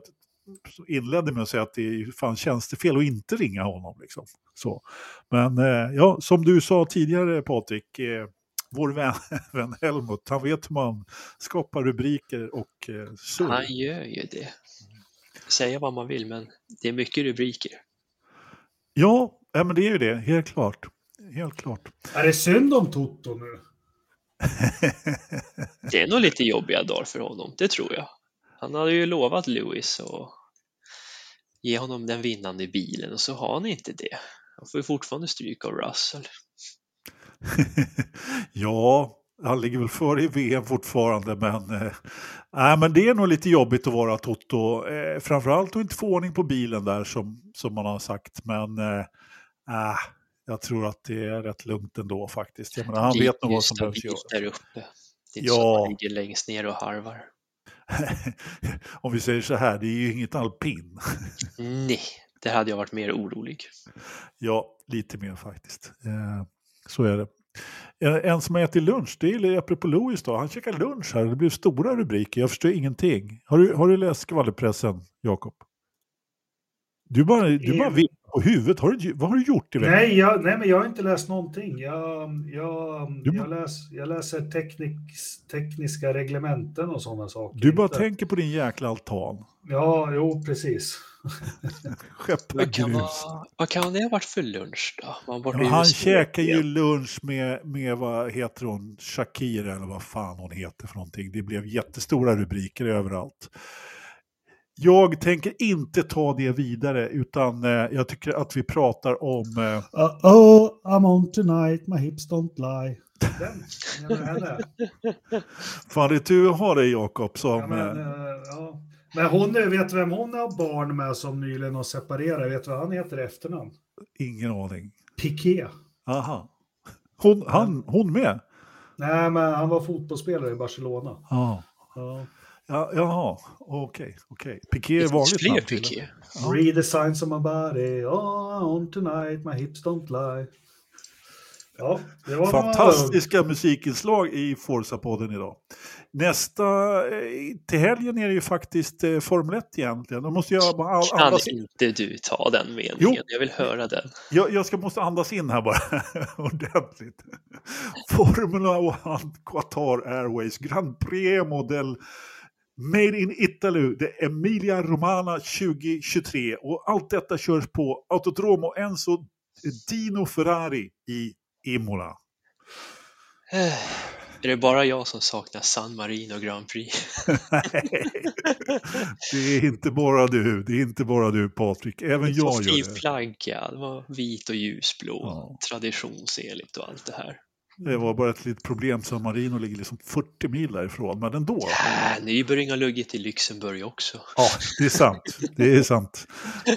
S1: inledde med att säga att det är fan tjänstefel att inte ringa honom. Liksom. Så. Men eh, ja, som du sa tidigare Patrik, eh, vår vän, vän Helmut, han vet hur man skapar rubriker och eh, surr.
S3: Han gör ju det. Säga vad man vill, men det är mycket rubriker.
S1: Ja, ja, men det är ju det, helt klart. Helt klart.
S2: Är det synd om Toto nu?
S3: Det är nog lite jobbiga dagar för honom, det tror jag. Han hade ju lovat Lewis att ge honom den vinnande bilen och så har han inte det. Han får ju fortfarande stryk av Russell.
S1: ja, han ligger väl före i VM fortfarande, men, eh, nej, men det är nog lite jobbigt att vara Toto. Eh, framförallt att inte få ordning på bilen där som, som man har sagt. Men eh, äh, jag tror att det är rätt lugnt ändå faktiskt. Jag menar, han vet nog vad som behövs göras.
S3: uppe. Det är inte så
S1: Ja.
S3: att han ligger längst ner och harvar.
S1: Om vi säger så här, det är ju inget alpin.
S3: Nej, där hade jag varit mer orolig.
S1: ja, lite mer faktiskt. Eh, så är det. En, en som har ätit lunch, det är apropå Louis då, han käkar lunch här, det blev stora rubriker, jag förstår ingenting. Har du, har du läst skvallerpressen, Jakob? Du bara, du bara vippar på huvudet, har du, vad har du gjort i veckan?
S2: Nej, jag, nej, men jag har inte läst någonting. Jag, jag,
S1: Du-
S2: jag, läs, jag läser tekniks, tekniska reglementen och sådana saker.
S1: Du bara
S2: Inte-
S1: tänker på din jäkla altan.
S2: Ja, jo, precis.
S1: Skeppa grus.
S3: vara, vad kan det ha varit för lunch då?
S1: Ja, han käkar ju lunch med, med, vad heter hon, Shakira eller vad fan hon heter för någonting. Det blev jättestora rubriker överallt. Jag tänker inte ta det vidare utan eh, jag tycker att vi pratar om... Eh,
S2: Uh, oh, I'm on tonight, my hips don't lie. Den,
S1: fan, det är tur att ha dig Jakob som...
S2: Ja, men,
S1: eh,
S2: eh, ja. men hon, är- vet vem hon har barn med som nyligen har separerat? Vet du vad han heter i efternamn?
S1: ingen aning.
S2: Piqué.
S1: Aha. Hon, han, hon med?
S2: Nej, men han var fotbollsspelare i Barcelona.
S1: Ja.
S2: Ja.
S1: Ja, jaha, okej. okej. Piqué är vanligt
S3: fler. Piqué.
S1: Ja.
S2: Read the signs of my body, oh, on tonight, my hips don't lie. Ja, det var
S1: Fantastiska musikinslag i Forza-podden idag. Nästa, eh, till helgen är det ju faktiskt eh, Formel 1 egentligen. Då måste jag bara all-
S3: Kan
S1: andas in.
S3: inte du ta den meningen?
S1: Jo.
S3: Jag vill höra den.
S1: Jag, jag ska måste andas in här bara ordentligt. Formula 1 Qatar Airways Grand Prix del Made in Italy, det är Emilia Romana 2023. Och allt detta körs på Autodromo Enzo Dino Ferrari i Imola.
S3: Är det bara jag som saknar San Marino Grand Prix?
S1: det är inte bara du, det är inte bara du Patrik, även jag gör det.
S3: flagga, den var vit och ljusblå,
S1: Ja.
S3: traditionsenligt och allt det här.
S1: Det var bara ett litet problem, San Marino ligger liksom 40 mil därifrån, men ändå.
S3: Äh, Nybring har luggit i Luxemburg också.
S1: Ja, det är sant. Det är sant.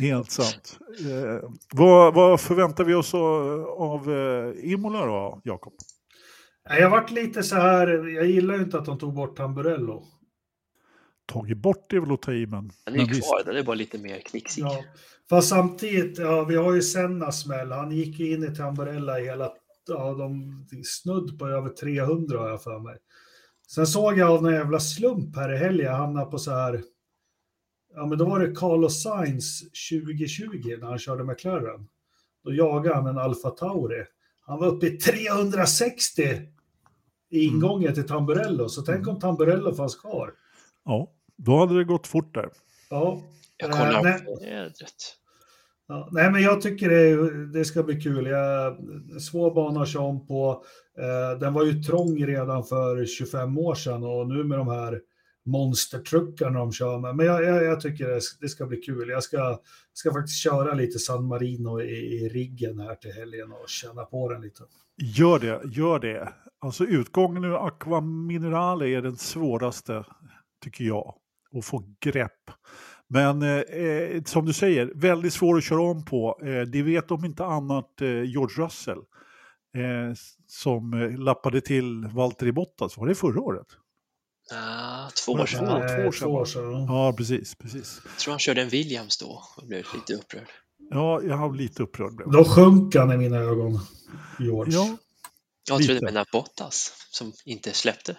S1: Helt sant. Eh, vad, vad förväntar vi oss av, eh, Imola då, Jakob?
S2: Jag varit lite så här, jag gillar ju inte att de tog bort Tamburello.
S1: Tagit bort det är väl att ta i, men...
S3: Den är ju
S1: men visst.
S3: kvar, den är bara lite mer knixig.
S2: Ja. Fast samtidigt, ja, vi har ju Senna smäll. Han gick ju in i Tamburella i hela, ja, de snudd på över 300 har jag för mig. Sen såg jag av någon jävla slump här i helgen, jag hamnade på så här, ja men då var det Carlos Sainz 2020 när han körde McLaren. Då jagade han en Alfa Tauri. Han var uppe i 360 i
S1: Mm.
S2: ingången till Tamburello, så tänk om Tamburello fanns kvar.
S1: Ja, då hade det gått fort där.
S2: Ja,
S3: Jag kollar
S2: nej. Ja, nej, men jag tycker det, det ska bli kul. Jag, svår bana att köra om på. Eh, den var ju trång redan för 25 år sedan och nu med de här monstertruckarna de kör med. Men jag, jag, jag tycker det, det ska bli kul. Jag ska, ska faktiskt köra lite San Marino i, i riggen här till helgen och känna på den lite.
S1: Gör det, gör det. Alltså utgången ur Aqua Minerale är den svåraste, tycker jag, att få grepp. Men eh, eh, som du säger, väldigt svår att köra om på. Eh, det vet om inte annat eh, George Russell. Eh, som eh, lappade till Valtteri Bottas, var det förra året?
S3: Ah, två
S1: Ja,
S3: år sedan.
S1: två.
S3: va?
S2: Eh,
S1: år sedan,
S2: två år sedan.
S1: Ja, precis, precis.
S3: Jag tror han körde en Williams då och blev lite upprörd.
S1: Ja, jag har lite upprörd. blev.
S2: Då sjönk han i mina ögon, George.
S1: Ja,
S3: Jag
S1: Lite.
S3: trodde med Bottas som inte släppte.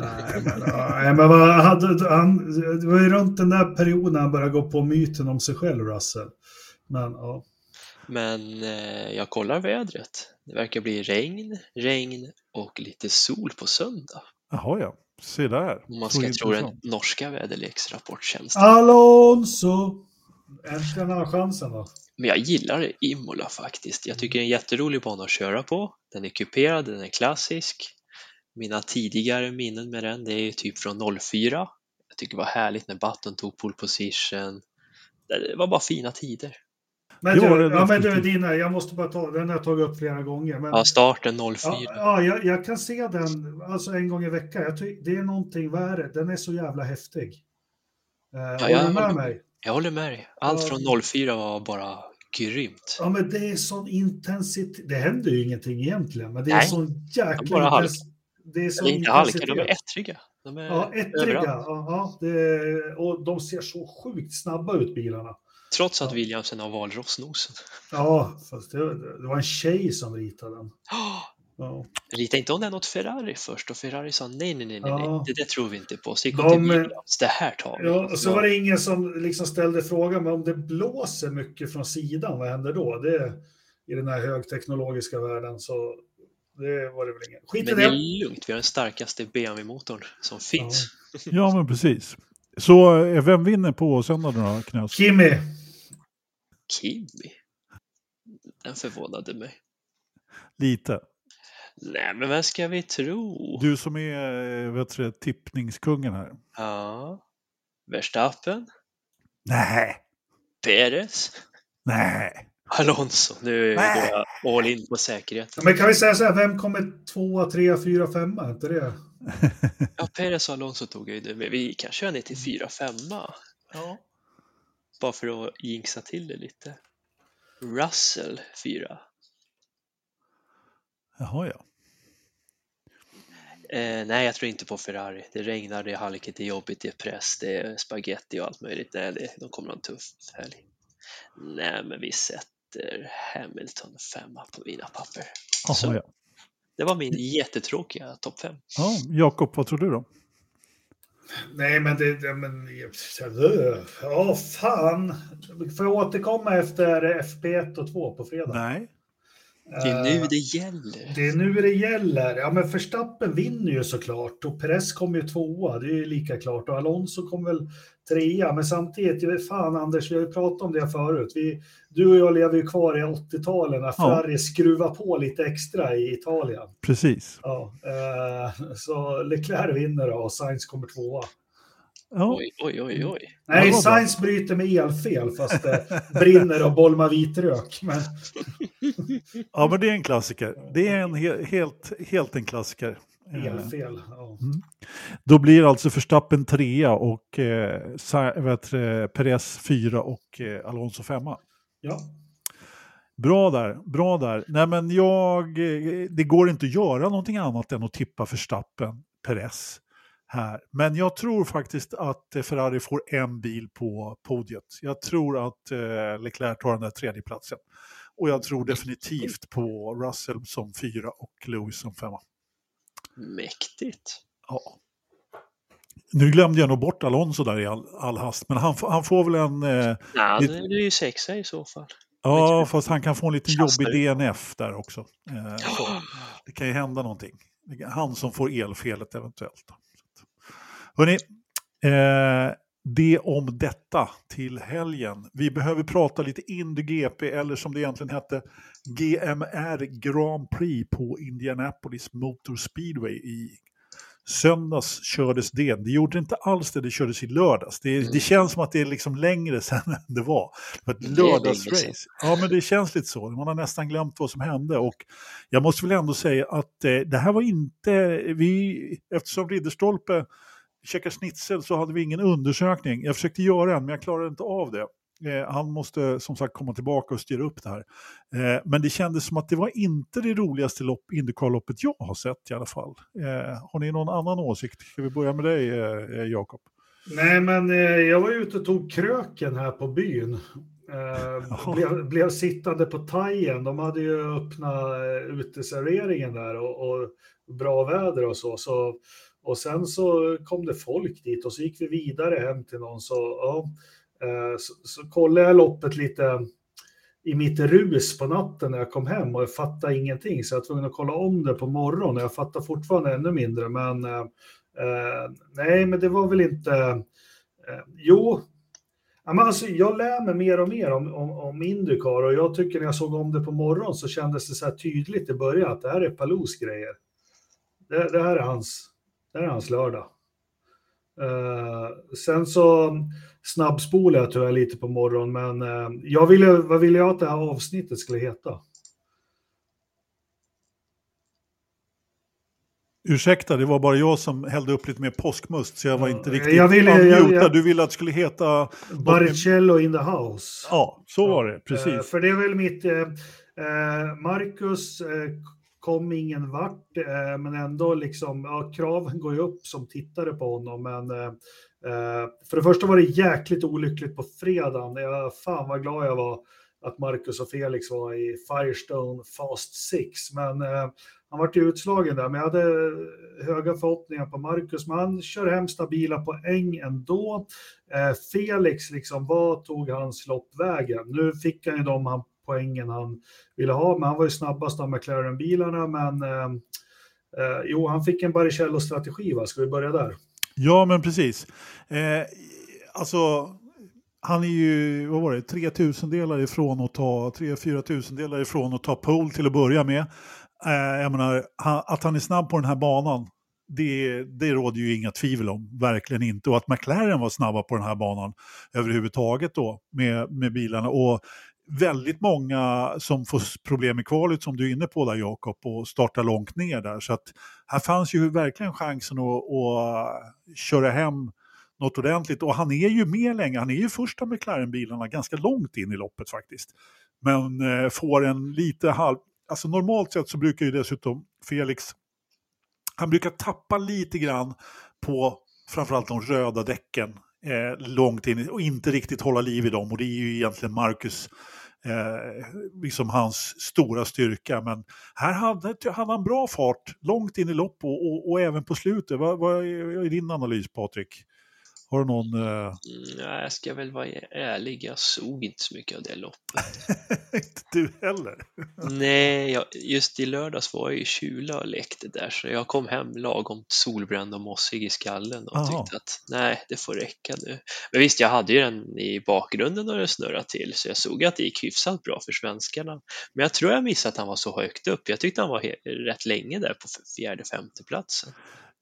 S2: Nej, men, nej, men vad hade, han, det var ju runt den där perioden han började gå på myten om sig själv, Russell. Men ja,
S3: Men eh, jag kollar vädret. Det verkar bli regn, regn och lite sol på söndag.
S1: jaha ja. Se där.
S3: Om man ska tro den norska väderleksrapporttjänsten.
S2: Alonso! Äntligen har han chansen då.
S3: Men jag gillar Imola faktiskt. Jag tycker det är en jätterolig bana att köra på. Den är kuperad, den är klassisk. Mina tidigare minnen med den, det är ju typ från 04. Jag tycker det var härligt när Button tog pole position. Det var bara fina tider.
S2: Men du, ja, men du dina, jag måste bara ta, den har jag tagit upp flera gånger. Men,
S3: Ja, starten 04.
S2: ja, ja jag, jag kan se den alltså en gång i veckan. Det är någonting värre. Den är så jävla häftig. Eh, håller
S3: jag
S2: du med
S3: håller-
S2: mig?
S3: Jag håller med dig. Allt
S2: Ja.
S3: från 04 var bara grymt.
S2: Ja, men det är sån intensitet. Det händer ju ingenting egentligen, men det är
S3: Nej,
S2: sån jäkla
S3: bara halka.
S2: intens- Det är sån
S3: Eller inte halka, de är ettriga. De är
S2: Ja, ettriga. ja, det, och de ser så sjukt snabba ut bilarna.
S3: Trots att. Williamsen har valrossnosen.
S2: Ja, fast det, det var en tjej som ritade den. Ja.
S3: Rita inte om den åt Ferrari först och Ferrari sa nej, nej, nej, nej,
S2: Ja.
S3: det där tror vi inte på. Så gick
S2: De-
S3: hon till Williams, det här tar vi.
S2: Ja, och så var det ingen som liksom ställde frågan, men om det blåser mycket från sidan, vad händer då? Det, I den här högteknologiska världen så det var det väl ingen. Skit i
S3: Men det är
S2: det.
S3: lugnt, vi har den starkaste BMW-motorn som finns.
S1: Ja, men precis. Så eh, vem vinner på söndag då, Knös?
S2: Kimi,
S3: Kimi. Den förvånade mig.
S1: Lite.
S3: Nej, men vem ska vi tro?
S1: Du som är eh, vet du, tippningskungen här.
S3: Ja. Verstappen?
S1: Nej,
S3: Perez?
S1: nej.
S3: Alonso? Nu går jag all in på säkerheten.
S2: men kan vi säga så här, vem kommer tvåa, trea, fyra, femma? Inte det?
S3: Ja, Perez och Alonso tog jag ju men vi kan köra ner till 4-5.
S1: Ja.
S3: Bara för att jinxa till det lite. Russell 4.
S1: Jaha, ja.
S3: Eh, nej, jag tror inte på Ferrari. Det regnar, det är halkigt, det är jobbigt, det är press, det är spaghetti och allt möjligt. Nej, det, de kommer ha en tuff helg. Nej, men vi sätter Hamilton femma på mina papper.
S1: Jaha,
S3: Så.
S1: ja.
S3: Det var min jättetråkiga topp fem.
S1: ja. Jakob, vad tror du då?
S2: Nej, men det... det men, ja, fan. Får jag återkomma efter FP1 och 2 på fredag?
S1: Nej.
S3: Det är nu
S2: Eh,
S3: det gäller.
S2: Det är nu det gäller. Ja, men Verstappen vinner ju såklart och Perez kommer ju tvåa. Det är ju lika klart och Alonso kommer väl trea. Men samtidigt, jag vet fan Anders, vi har ju pratat om det förut. Vi, du och jag lever ju kvar i 80-talen när Ferrari skruvar på lite extra i Italien.
S1: Precis.
S2: Ja, eh, så Leclerc vinner då och Sainz kommer tvåa.
S1: Ja.
S3: Oj, oj, oj, oj.
S1: Ja,
S2: Nej. Science bryter med elfel fast det brinner och bolmar vitrök. Men
S1: ja, men det är en klassiker. Det är en he helt, helt en klassiker. Eh,
S2: elfel. Ja.
S1: Då blir alltså Verstappen trea och eh, Perez fyra och eh, Alonso femma.
S2: ja.
S1: Bra där, bra där. Nej men jag, eh, det går inte att göra någonting annat än att tippa Verstappen, Perez här. Men jag tror faktiskt att Ferrari får en bil på podiet. Jag tror att eh, Leclerc tar den där tredje platsen. Och jag tror definitivt på Russell som fyra och Lewis som femma.
S3: Mäktigt.
S1: Ja. Nu glömde jag nog bort Alonso där i all, all hast, men han, får- han får väl en... Eh, Lite-
S3: det är ju sexa i så fall.
S1: ja, fast han kan få en liten
S3: Kastar
S1: jobbig. DNF där också. Eh. Det kan ju hända någonting. Han som får elfelet eventuellt. Hörrni, eh, det om detta till helgen. Vi behöver prata lite Indy GP, eller som det egentligen hette, GMR Grand Prix på Indianapolis Motor Speedway i söndags kördes det. Det gjorde inte alls det, det kördes i lördags. Det, det känns som att det är liksom längre sedan än det var. Det var ett lördagsrace. Ja, men det känns lite så. Man har nästan glömt vad som hände. Och jag måste väl ändå säga att eh, det här var inte... Vi, eftersom Ridderstolpe käkade schnitzel så hade vi ingen undersökning. Jag försökte göra en, men jag klarade inte av det. Eh, han måste som sagt komma tillbaka och styra upp det här. Eh, men det kändes som att det var inte det roligaste lopp, Indycar-loppet jag har sett i alla fall. Eh, har ni någon annan åsikt? Ska vi börja med dig, Jakob?
S2: Nej, men jag var ute och tog kröken här på byn. Blev, blev sittande på Tajen. De hade ju öppnat eh, uteserveringen där och, och bra väder och så. så. Och sen så kom det folk dit och så gick vi vidare hem till någon. Så, ja, eh, så, så kollade jag loppet lite i mitt rus på natten när jag kom hem och jag fattade ingenting. Så jag var tvungen att kolla om det på morgonen jag fattar fortfarande ännu mindre. Men eh, eh nej, men det var väl inte... Eh, jo, men alltså, jag lär mig mer och mer om, om, om Indycar och jag tycker när jag såg om det på morgonen så kändes det så här tydligt i början att det här är Palous grejer. Det, det, här är hans, det är hans lördag. Eh, sen så snabbspolade jag tyvärr lite på morgonen, men eh, jag ville, vad ville jag att det här avsnittet skulle heta?
S1: Ursäkta, det var bara jag som hällde upp lite mer påskmust så jag var inte riktigt
S2: jag ville- jag- jag-
S1: Du ville att det skulle heta...
S2: Baricello in the house.
S1: Ja, så var det, precis.
S2: för det är väl mitt... Marcus kom ingen vart, eh, men ändå liksom, ja, kraven går ju upp som tittare på honom. Men eh, eh, för det första var det jäkligt olyckligt på fredagen. Jag, fan vad glad jag var att Marcus och Felix var i Firestone Fast Six. Men han var ju utslagen där, men jag hade höga förhoppningar på Marcus. Men han kör hem stabila poäng ändå. Felix, liksom, vad tog hans lopp vägen? Nu fick han ju de han, poängen han ville ha, men han var ju snabbast av McLaren-bilarna. Men eh, eh, jo, han fick en Barrichello-strategi, va? Ska vi börja där?
S1: Ja, men precis. Eh, alltså, han är ju, vad var det, 3 tusendelar ifrån att ta, 3-4 tusendelar ifrån att ta pole till att börja med. Eh, jag menar, han, att han är snabb på den här banan, det, det råder ju inga tvivel om, verkligen inte. Och att McLaren var snabba på den här banan överhuvudtaget då med, med bilarna. Och väldigt många som får problem i kvalet som du är inne på där Jakob och startar långt ner där. Så att här fanns ju verkligen chansen att, att eh, köra hem något ordentligt. Och han är ju med länge, han är ju första McLaren-bilarna ganska långt in i loppet faktiskt. Men eh, får en lite halv... Alltså normalt sett så brukar ju dessutom Felix, han brukar tappa lite grann på framförallt de röda däcken eh, långt in och inte riktigt hålla liv i dem. Och det är ju egentligen Marcus, eh, liksom hans stora styrka. Men här hade, hade han bra fart långt in i lopp och, och, och även på slutet. Vad, vad är din analys Patrik? Har du någon... Eh...
S3: Mm, nej, jag ska väl vara ärlig, jag såg inte så mycket av det loppet.
S1: inte du heller?
S3: Nej, jag, just i lördags var jag ju Kjula och lekte där, så jag kom hem lagom solbränd och mossig i skallen och
S1: Aha.
S3: tyckte att nej, det får räcka nu. Men visst, jag hade ju den i bakgrunden när det snurrade till, så jag såg att det gick hyfsat bra för svenskarna. Men jag tror jag missade att han var så högt upp. Jag tyckte han var rätt länge där på fjärde, femte platsen.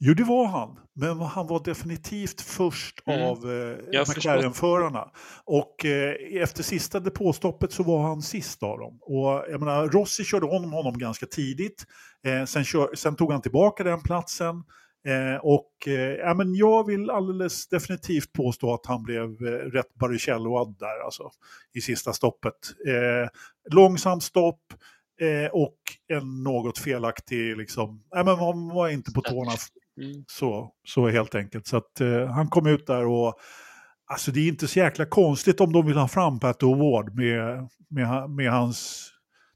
S1: Jo, det var han. Men han var definitivt först
S3: Mm.
S1: av eh. McLaren-förarna. Och eh, efter sista depåstoppet så var han sist av dem. Och jag menar, Rossi körde om honom ganska tidigt. Eh, sen, kör, sen tog han tillbaka den platsen. Eh, och eh, ja, men jag vill alldeles definitivt påstå att han blev eh, rätt Baricelload där alltså, i sista stoppet. Eh, långsamt stopp och en något felaktig, liksom, ja, men man var inte på tårna
S3: Mm.
S1: så, så helt enkelt. Så att eh, han kom ut där och alltså det är inte så jäkla konstigt om de vill ha fram Pat O'Ward med, med, med hans,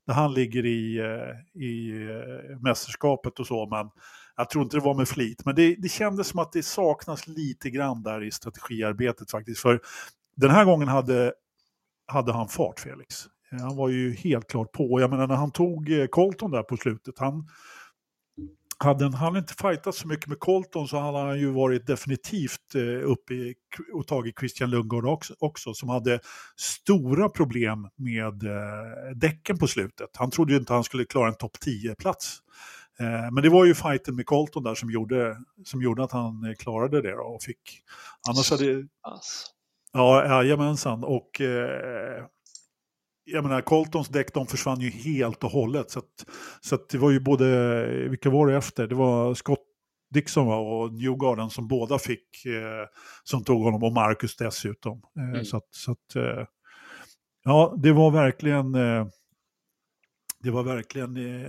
S1: där han ligger i, eh, i eh, mästerskapet och så. Men jag tror inte det var med flit. Men det, det kändes som att det saknas lite grann där i strategiarbetet faktiskt. För den här gången hade, hade han fart, Felix. Han var ju helt klart på. Jag menar när han tog eh, Colton där på slutet, han, hade han inte fightat så mycket med Colton så hade han ju varit definitivt eh, uppe i, och tagit Christian Lundgaard också, också som hade stora problem med eh, däcken på slutet. Han trodde ju inte han skulle klara en topp 10-plats. Eh, men det var ju fighten med Colton där som gjorde, som gjorde att han klarade det och fick... Annars hade,
S3: Alltså.
S1: Ja, jajamensan. Och eh, jag menar, Coltons däck de försvann ju helt och hållet. Så, att, så att det var ju både, vilka var det efter? Det var Scott Dixon och Newgarden som båda fick, eh, som tog honom och Marcus dessutom. Eh,
S3: Mm.
S1: Så att, så att eh, ja, det var verkligen, eh, det var verkligen eh,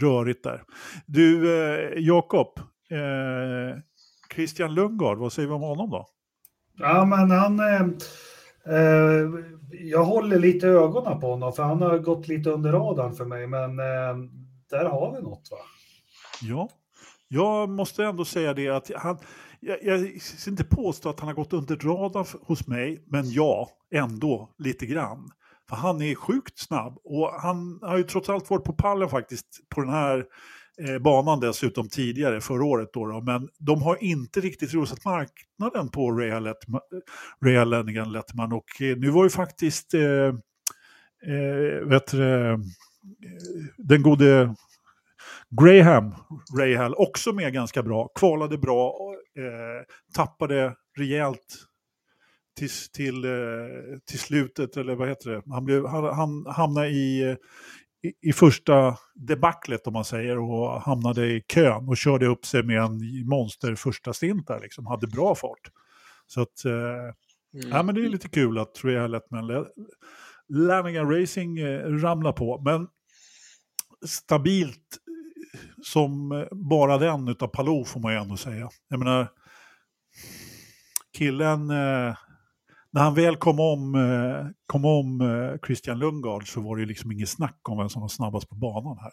S1: rörigt där. Du, eh, Jakob, eh, Christian Lundgaard, vad säger vi om honom då?
S2: Ja, men han... Eh, jag håller lite ögonen på honom, för han har gått lite under radarn för mig, men eh, där har vi något va?
S1: Ja, jag måste ändå säga det att han, jag, jag ska inte påstå att han har gått under radarn hos mig, men ja, ändå lite grann. För han är sjukt snabb och han har ju trots allt varit på pallen faktiskt på den här eh, banan dessutom tidigare, förra året då, då. Men de har inte riktigt rosat marknaden på Real Lettman, Real Lennigan Lettman och eh, nu var ju faktiskt eh, eh, vet du, eh, den gode Graham Rahal också med ganska bra, kvalade bra, eh, tappade rejält till, till, eh, till slutet, eller vad heter det? Han, blev, han, han hamnade i, eh, i, i första debaclet om man säger och hamnade i kön och körde upp sig med en monster första stint där liksom, hade bra fart. Så att, eh,
S3: Mm.
S1: Ja, men det är lite kul att Real Letman Lanigan Racing eh, ramlar på. Men stabilt eh, som eh, bara den utav Palou får man ju ändå säga. Jag menar, killen, eh, när han väl kom om, eh, kom om eh, Christian Lundgaard så var det ju liksom inget snack om vem som var snabbast på banan här.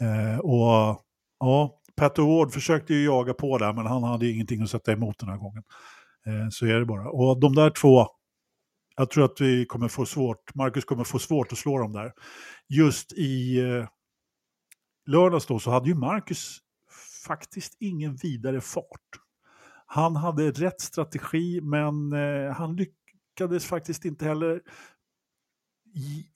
S1: Eh, och ja, Pat Ward försökte ju jaga på där men han hade ju ingenting att sätta emot den här gången. Så är det bara. Och de där två, jag tror att vi kommer få svårt, Marcus kommer få svårt att slå dem där. Just i lördags då så hade ju Marcus faktiskt ingen vidare fart. Han hade rätt strategi men eh, han lyckades faktiskt inte heller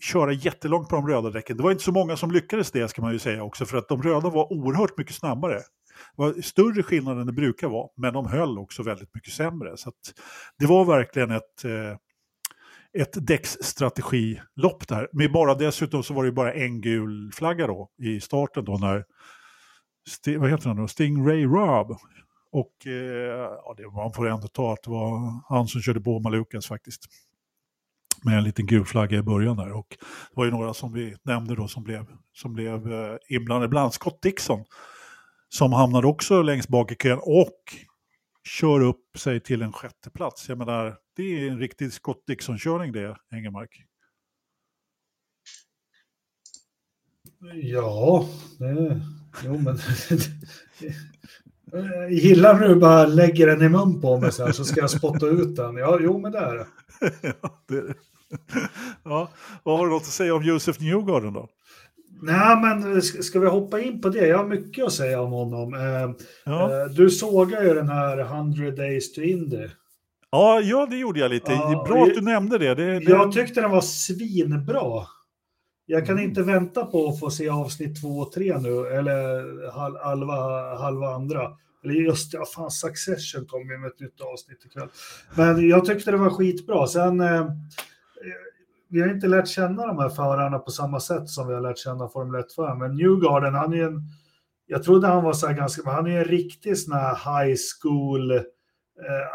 S1: köra jättelångt på de röda däcken. Det var inte så många som lyckades det ska man ju säga också för att de röda var oerhört mycket snabbare. Det var större skillnad än det brukar vara, men de höll också väldigt mycket sämre. Så att det var verkligen ett, eh, ett däcksstrategilopp där. Men bara dessutom så var det bara en gul flagga då i starten då när, St vad heter han då, Stingray Rob. Och eh, ja, det, man får ändå ta att det var han som körde på Malukas faktiskt. Med en liten gul flagga i början där. Och det var ju några som vi nämnde då som blev, som blev eh, inblandade. Bland annat Scott Dixon som hamnade också längst bak i kön och kör upp sig till en sjätte plats. Jag menar, det är en riktig Scott Dixon-körning det, Engelmark.
S2: Ja, det, jo men... Jag gillar du bara lägger den i mun på mig så här, så ska jag spotta ut den. Ja, jo men det är det.
S1: ja, det är det. ja, vad har du något att säga om Josef Newgarden då?
S2: Nej, men ska vi hoppa in på det? Jag har mycket att säga om honom. Eh,
S1: Ja,
S2: eh, Du sågar ju den här 100 Days to Indy.
S1: ja, ja det gjorde jag lite.
S2: Ja,
S1: Bra att du nämnde det. det, det
S2: Jag tyckte den var svinbra. Jag kan
S1: Mm.
S2: inte vänta på att få se avsnitt två och tre nu, eller hal- halva, halva andra. Eller just ja, fan, Succession kom ju med ett nytt avsnitt ikväll. Men jag tyckte det var skitbra. Sen, eh, vi har inte lärt känna de här förarna på samma sätt som vi har lärt känna Formel 1-föraren. Men Newgarden, han är ju en, jag trodde han var så här ganska, men han är ju en riktig sån här high school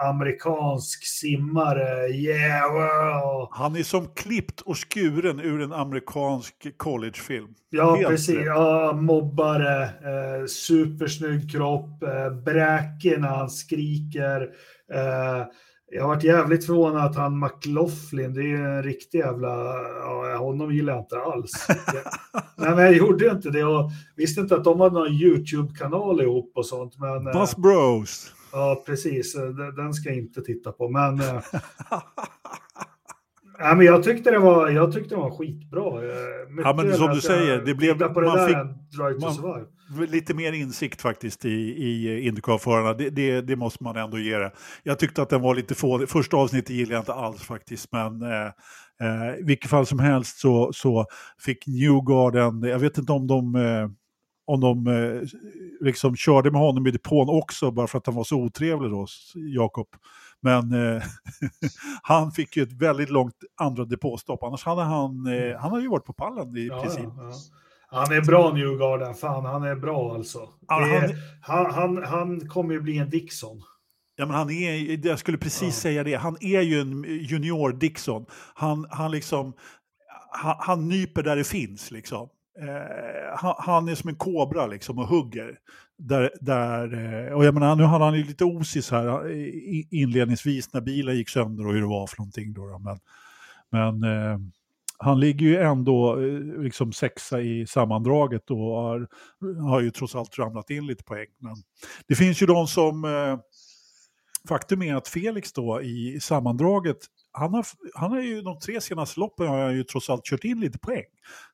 S2: amerikansk simmare. Yeah, wow.
S1: Han är som klippt och skuren ur en amerikansk collegefilm.
S2: Ja,
S1: Helt
S2: precis.
S1: rätt.
S2: Ja, mobbare, eh, supersnygg kropp, eh, bräkig när han skriker. Eh, jag har varit jävligt förvånad att han McLaughlin, det är ju en riktig jävla, ja, honom gillar jag inte alls. Nej, men jag gjorde ju inte det och visste inte att de hade någon YouTube-kanal ihop och sånt. Men, eh,
S1: Buzz Bros.
S2: Ja, precis, Eh, den ska jag inte titta på. Men, eh, Nej, men jag tyckte det var, jag tyckte det var skitbra. Eh, mycket
S1: Ja, men som du säger, det blev-
S2: på det
S1: man fick- man-. Lite mer insikt faktiskt i, i Indycar-förarna, det, det, det måste man ändå ge det. Jag tyckte att den var lite få, första avsnittet gillade jag inte alls faktiskt, men eh, i vilket fall som helst så, så fick Newgarden, jag vet inte om de, eh, om de eh, liksom körde med honom i depån också, bara för att han var så otrevlig då, Jakob. Men eh, han fick ju ett väldigt långt andra depåstopp, annars hade han, eh, han hade ju varit på pallen i
S2: Ja,
S1: princip.
S2: ja. Han är bra Newgarden, fan han är bra alltså.
S1: Ja,
S2: Det är,
S1: han-
S2: han, han, han kommer ju bli en Dixon.
S1: Ja, men han är, jag skulle precis säga det, han är ju en junior Dixon. Han, han, liksom, han, han nyper där det finns. Liksom. Eh, han, är som en kobra liksom, och hugger. Där, där, eh, och jag menar, nu hade han ju lite osis här eh, inledningsvis när bilen gick sönder och hur det var för någonting. Då, då. Men, men eh, han ligger ju ändå eh, liksom sexa i sammandraget och har, har ju trots allt ramlat in lite poäng. Men det finns ju de som... Eh, faktum är att Felix då i sammandraget, han har, han har ju de tre senaste loppen har han ju trots allt kört in lite poäng.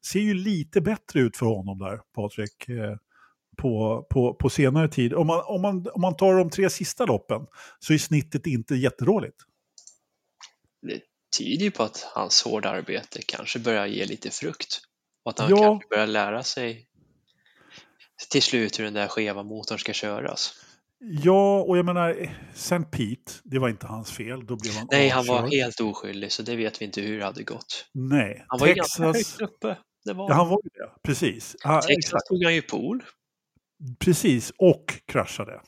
S1: Ser ju lite bättre ut för honom där, Patrik, eh, på, på, på senare tid. Om man, om, man, om man tar de tre sista loppen så är snittet inte jättedåligt.
S3: Det tyder ju på att hans hårda arbete kanske börjar ge lite frukt. Och att han
S1: Ja.
S3: kanske börjar lära sig till slut hur den där skeva motorn ska köras.
S1: Ja, och jag menar, St. Pete, det var inte hans fel. Då blev han
S3: Nej, han var helt oskyldig, så det vet vi inte hur det hade gått.
S1: Nej,
S3: Han var ju ganska
S1: Texas...
S3: högt uppe. Det var...
S1: Ja, han var ju det, precis.
S3: Texas
S1: exakt.
S3: tog han ju pool.
S1: Precis, och kraschade.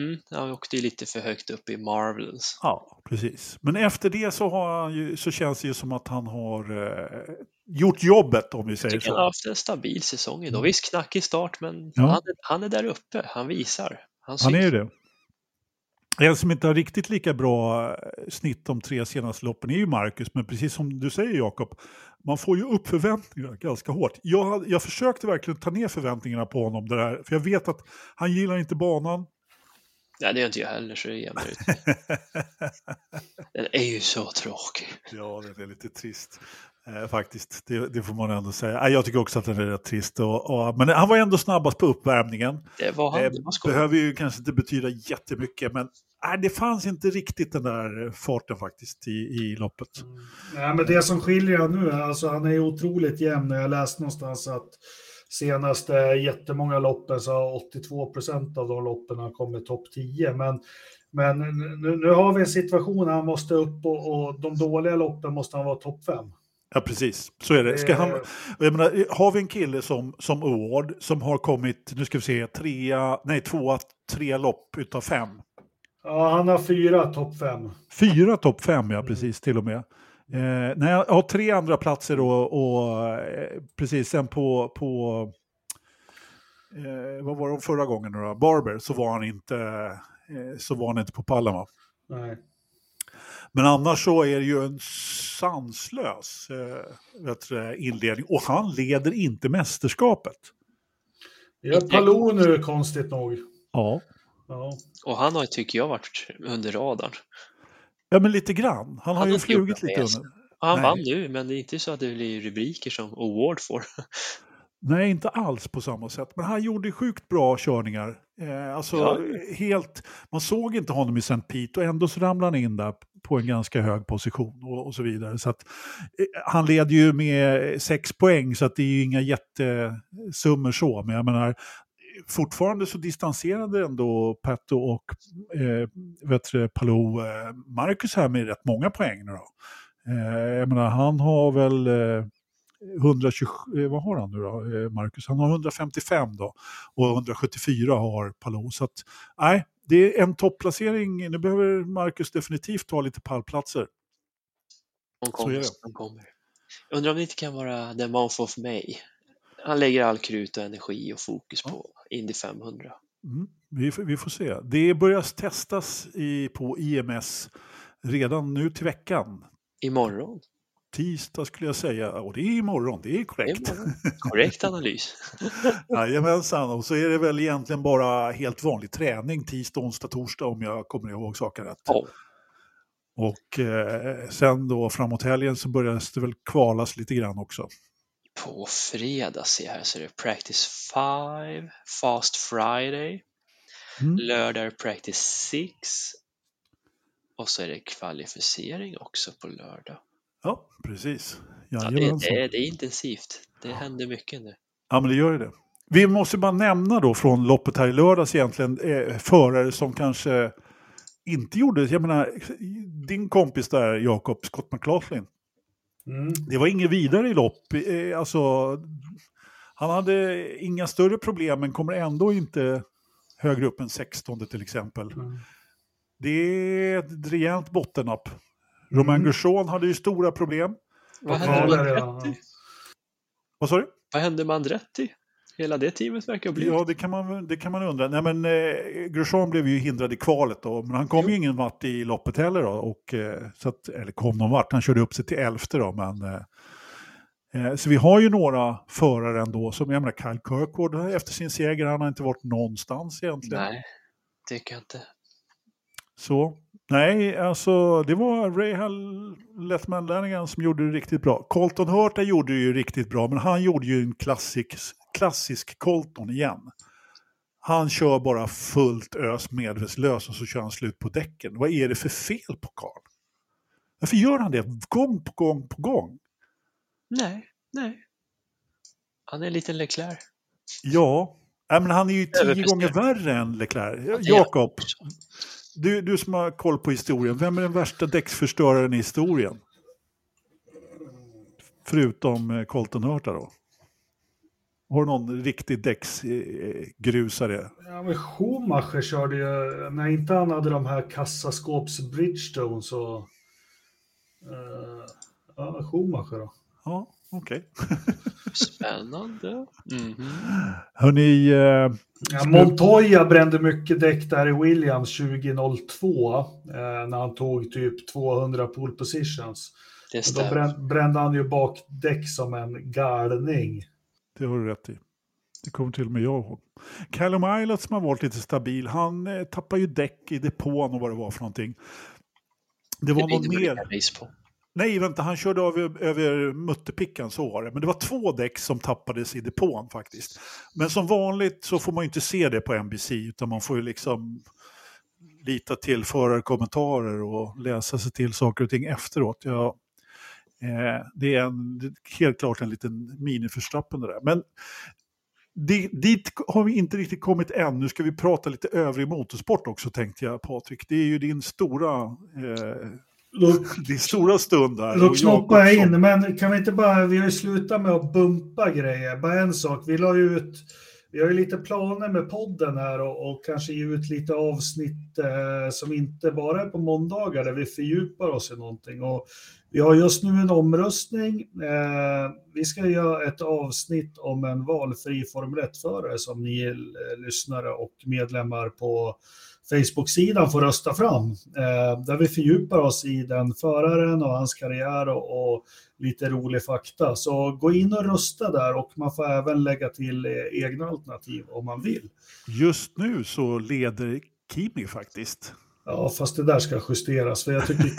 S3: Mm, han åkte ju lite för högt upp i Marvels.
S1: Ja, precis. Men efter det så, har han ju, så känns det ju som att han har eh, gjort jobbet, om vi
S3: Jag
S1: säger
S3: tycker han har
S1: så.
S3: haft en stabil säsong idag. Visst, knackig start, men.
S1: Ja.
S3: han, han är där uppe. Han visar. Han,
S1: Han är ju det. En som inte har riktigt lika bra eh, snitt de tre senaste loppen är ju Marcus, men precis som du säger Jakob, man får ju upp förväntningarna ganska hårt. Jag, jag försökte verkligen ta ner förväntningarna på honom, där, för jag vet att han gillar inte banan.
S3: Nej, det gör inte jag heller, så det är jämnt ut. Den är ju så tråkig.
S1: Ja, det är lite trist. Eh, faktiskt, det, det får man ändå säga. Jag tycker också att den är rätt trist. Och, och, men han var ändå snabbast på uppvärmningen.
S3: Det var han.
S1: Eh,
S3: Det var
S1: behöver ju kanske inte betyda jättemycket, men nej, det fanns inte riktigt den där farten faktiskt i, i loppet.
S2: Nej, men det som skiljer han nu, alltså han är otroligt jämn. Jag läste någonstans att senaste jättemånga loppen så har 82 procent av de loppen kommit topp 10. Men, men nu, nu har vi en situation där han måste upp och, och de dåliga loppen måste han vara topp 5.
S1: Ja, precis. Så är det. Ska han, och jag menar, har vi en kille som, som Award som har kommit, nu ska vi se, trea, nej tvåa, tre lopp utav fem.
S2: Ja, han har fyra topp 5.
S1: Fyra topp fem, ja precis till och med. Eh, nej, jag har tre andra platser och, och eh, precis sen på, på eh, vad var det förra gången då? Barber, så var han inte, eh, så var han inte på pallen va?
S2: Nej.
S1: Men annars så är det ju en sanslös eh, vet du, inledning och han leder inte mästerskapet.
S2: Det är Palou nu, konstigt nog.
S1: Ja.
S2: Ja.
S3: Och han har, tycker jag, varit under radarn.
S1: Ja, men lite grann. Han har
S3: Han
S1: ju flugit lite under.
S3: Han
S1: Nej.
S3: vann nu, men det är inte så att det blir rubriker som Award får.
S1: Nej, inte alls på samma sätt. Men han gjorde sjukt bra körningar. Eh, alltså
S3: Ja.
S1: helt, man såg inte honom i St. Pete och ändå så ramlade han in där på en ganska hög position och, och så vidare. Så att, eh, han leder ju med sex poäng så att det är ju inga jättesummor så, men jag menar fortfarande så distanserade ändå Petto och eh, vet Palou eh, Marcus här med rätt många poäng då. Eh, jag menar, han har väl eh, 127, eh, vad har han nu då, eh, Marcus? Han har 155 då och 174 har Palou. Så att, nej, det är en topplacering. Nu behöver Marcus definitivt ta lite pallplatser.
S3: De kommer. De kommer. Undrar om det inte kan vara The Month of May. Han lägger all krut och energi och fokus
S1: Ja.
S3: på Indy 500.
S1: Mm, vi, får- vi får se. Det börjar testas i, på IMS redan nu till veckan.
S3: Imorgon.
S1: Tisdag skulle jag säga, och det är imorgon, det är korrekt.
S3: Korrekt analys.
S1: Jajamensan, och så är det väl egentligen bara helt vanlig träning tisdag, onsdag, torsdag om jag kommer ihåg saken rätt.
S3: Ja.
S1: Och eh, sen då framåt helgen så börjar det väl kvalas lite grann också.
S3: På fredag ser jag här så är det Practice 5, Fast Friday,
S1: Mm.
S3: lördag är Practice 6 och så är det kvalificering också på lördag.
S1: Ja, precis.
S3: Ja, det, det, är, det är intensivt. Det händer mycket nu.
S1: Ja, men det gör ju det. Vi måste bara nämna då från loppet här i lördags egentligen eh, förare som kanske inte gjorde, jag menar, din kompis där, Jakob Scott McLaughlin,
S2: Mm.
S1: det var inget vidare i lopp. Eh, alltså, han hade inga större problem men kommer ändå inte högre upp än 16 till exempel.
S2: Mm.
S1: Det är ett rejält bottennapp. Romain
S2: Mm.
S1: Grosjean hade ju stora problem.
S3: Vad hände med. Andretti?
S1: Vad sa du?
S3: Vad hände med Andretti? Hela det teamet verkar bli...
S1: Ja, det kan man, det kan man undra. Nej, men eh, Grosjean blev ju hindrad i kvalet då, men han kom ju ingen vart i loppet heller då. Och, eh, så att, eller kom någon vart, han körde upp sig till elfte då, men... Eh, eh, så vi har ju några förare ändå, som jag menar Kyle Kirkwood efter sin seger, han har inte varit någonstans egentligen.
S3: Nej, tycker jag inte.
S1: Så, nej, alltså det var Rahal Lettman-lärlingen som gjorde det riktigt bra. Colton Hurta gjorde det ju riktigt bra, men han gjorde ju en klassisk, klassisk Colton igen. Han kör bara fullt ös medvetslös och så kör han slut på däcken. Vad är det för fel på Karl? Varför gör han det gång på gång på gång?
S3: Nej, nej. Han är en liten Leclerc.
S1: Ja, men han är ju tio gånger värre än Leclerc.
S3: Ja.
S1: Jakob, du, du som har koll på historien, vem är den värsta däcksförstöraren i historien? Förutom eh, Colton Hurta då? Har du någon riktig däcksgrusare?
S2: Ja, men Schumacher körde ju, när inte han hade de här kassaskåps Bridgestone så... Uh, ja, Schumacher då.
S1: Ja, okej.
S3: Spännande. Mhm.
S1: Hörni, eh,
S2: Ja, Montoya brände mycket däck där i Williams 2002 eh, när han tog typ 200 pole positions.
S3: Det
S2: Och då brän, brände han ju bak däck som en galning.
S1: det har du rätt i. Det kommer till och med jag ihåg. Callum Islet som har varit lite stabil, han eh, tappar ju däck i depån och vad det var för någonting. Det
S3: Det
S1: var
S3: blir
S1: någon mer.
S3: på.
S1: Nej, vänta, han körde över, över mutterpickan, så var det. Men det var två däck som tappades i depån faktiskt. Men som vanligt så får man ju inte se det på NBC, utan man får ju liksom lita till förarkommentarer och läsa sig till saker och ting efteråt. Ja, eh, det är en, det är helt klart en liten miniförstappen det där. Men det, dit har vi inte riktigt kommit än. Nu ska vi prata lite övrig motorsport också tänkte jag Patrik. Det är ju din stora, eh, din stora stund här.
S2: då knoppar jag in, men kan vi inte bara, vi har ju slutat med att bumpa grejer. Bara en sak, vi la ut, vi har ju lite planer med podden här och, och kanske ge ut lite avsnitt eh, som inte bara är på måndagar där vi fördjupar oss i någonting. Och vi har just nu en omröstning. Eh, vi ska göra ett avsnitt om en valfri Formel 1-förare som ni eh, lyssnare och medlemmar på Facebook-sidan får rösta fram. Eh, där vi fördjupar oss i den föraren och hans karriär och, och lite rolig fakta. Så gå in och rösta där och man får även lägga till eh, egna alternativ om man vill.
S1: Just nu så leder Kimi faktiskt.
S2: Ja, fast det där ska justeras. För jag tycker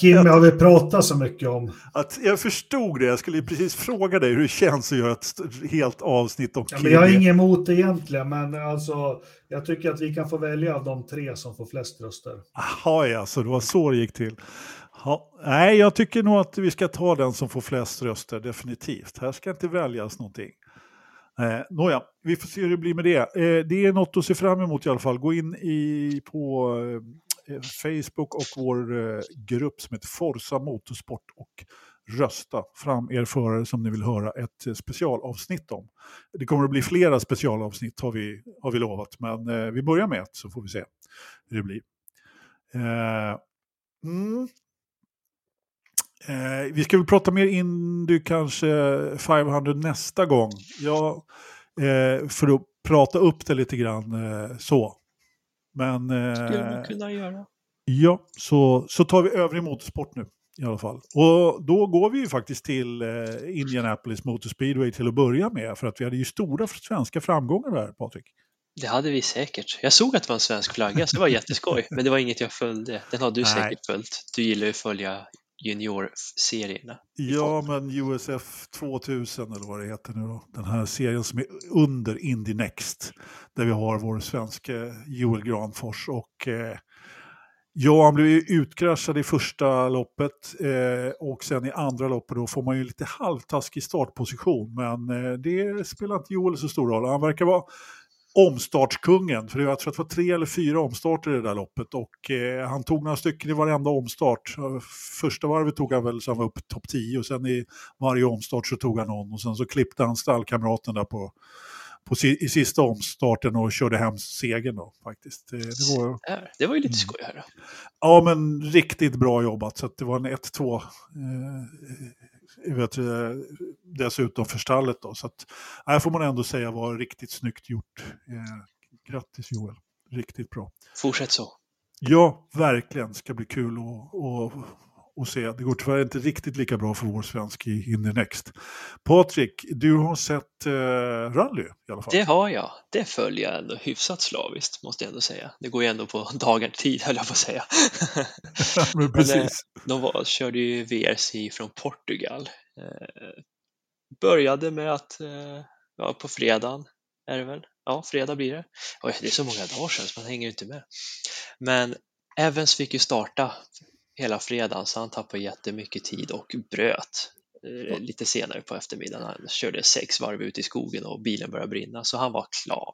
S2: Kimmy har vi pratat så mycket om.
S1: Att jag förstod det, jag skulle precis fråga dig hur det känns att göra ett helt avsnitt om
S2: Ja,
S1: Kimmy.
S2: jag har inget emot det egentligen, men alltså, jag tycker att vi kan få välja av de tre som får flest röster.
S1: Jaha, ja, så det var så det gick till. Ja, nej, jag tycker nog att vi ska ta den som får flest röster, definitivt. Här ska inte väljas någonting. Eh, Nåja, vi får se hur det blir med det. Eh, det är något att se fram emot i alla fall. Gå in i, på eh, eh, Facebook och vår eh, grupp som heter Forza Motorsport och rösta fram er förare som ni vill höra ett eh, specialavsnitt om. Det kommer att bli flera specialavsnitt har vi, har vi lovat, men eh, vi börjar med ett så får vi se hur det blir. Eh, mm. Eh, vi ska väl prata mer Indy kanske 500 nästa gång. Ja, eh, för att prata upp det lite grann eh, så. Men
S3: Skulle man
S1: eh,
S3: kunna göra.
S1: ja, så, så tar vi övrig motorsport nu i alla fall. Och då går vi ju faktiskt till eh, Indianapolis Motor Speedway till att börja med. För att vi hade ju stora svenska framgångar där, Patrik.
S3: Det hade vi säkert. Jag såg att det var en svensk flagga, så det var jätteskoj. Men det var inget jag följde. Den har du
S1: Nej.
S3: säkert följt. Du gillar ju att följa juniorserierna.
S1: Ja, men USF 2000 eller vad det heter nu då. Den här serien som är under Indy Next. Där vi har vår svenska Joel Granfors. Och eh, ja, han blev ju utkraschad i första loppet. Eh, och sen i andra loppet då får man ju lite halvtaskig startposition. Men eh, det spelar inte Joel så stor roll. Han verkar vara omstartskungen. För jag tror att det var tre eller fyra omstarter i det där loppet. Och eh, han tog några stycken i varenda omstart. Första varvet tog han väl så han var upp topp 10. Och sen i varje omstart så tog han någon. Och sen så klippte han stallkamraten där på, på si, i sista omstarten och körde hem segern då faktiskt. Eh, det var.
S3: Det var ju lite
S1: Mm.
S3: skoj att höra.
S1: Ja, men riktigt bra jobbat. Så det var en 1-2 eh, vet, eh, dessutom för stallet. Då. Så att, här får man ändå säga var riktigt snyggt gjort. Eh, grattis Joel, riktigt bra.
S3: Fortsätt så.
S1: Ja, verkligen. ska bli kul att, att se. Det går tyvärr inte riktigt lika bra för vår svensk i In the Next. Patrik, du har sett eh, rally i alla fall.
S3: Det har jag. Det följer jag ändå hyfsat slaviskt, måste jag ändå säga. Det går ju ändå på dagar tid, höll jag på att säga.
S1: men
S3: Men, eh,
S1: precis.
S3: De var, körde ju VRC från Portugal. Eh, började med att, eh, ja, på fredagen är det väl? Ja, fredag blir det. Oj, det är så många dagar sedan så man hänger ju inte med. Men Evans fick ju starta hela fredagen så han tappade jättemycket tid och bröt eh, lite senare på eftermiddagen. Han körde sex varv ut i skogen och bilen började brinna så han var klar.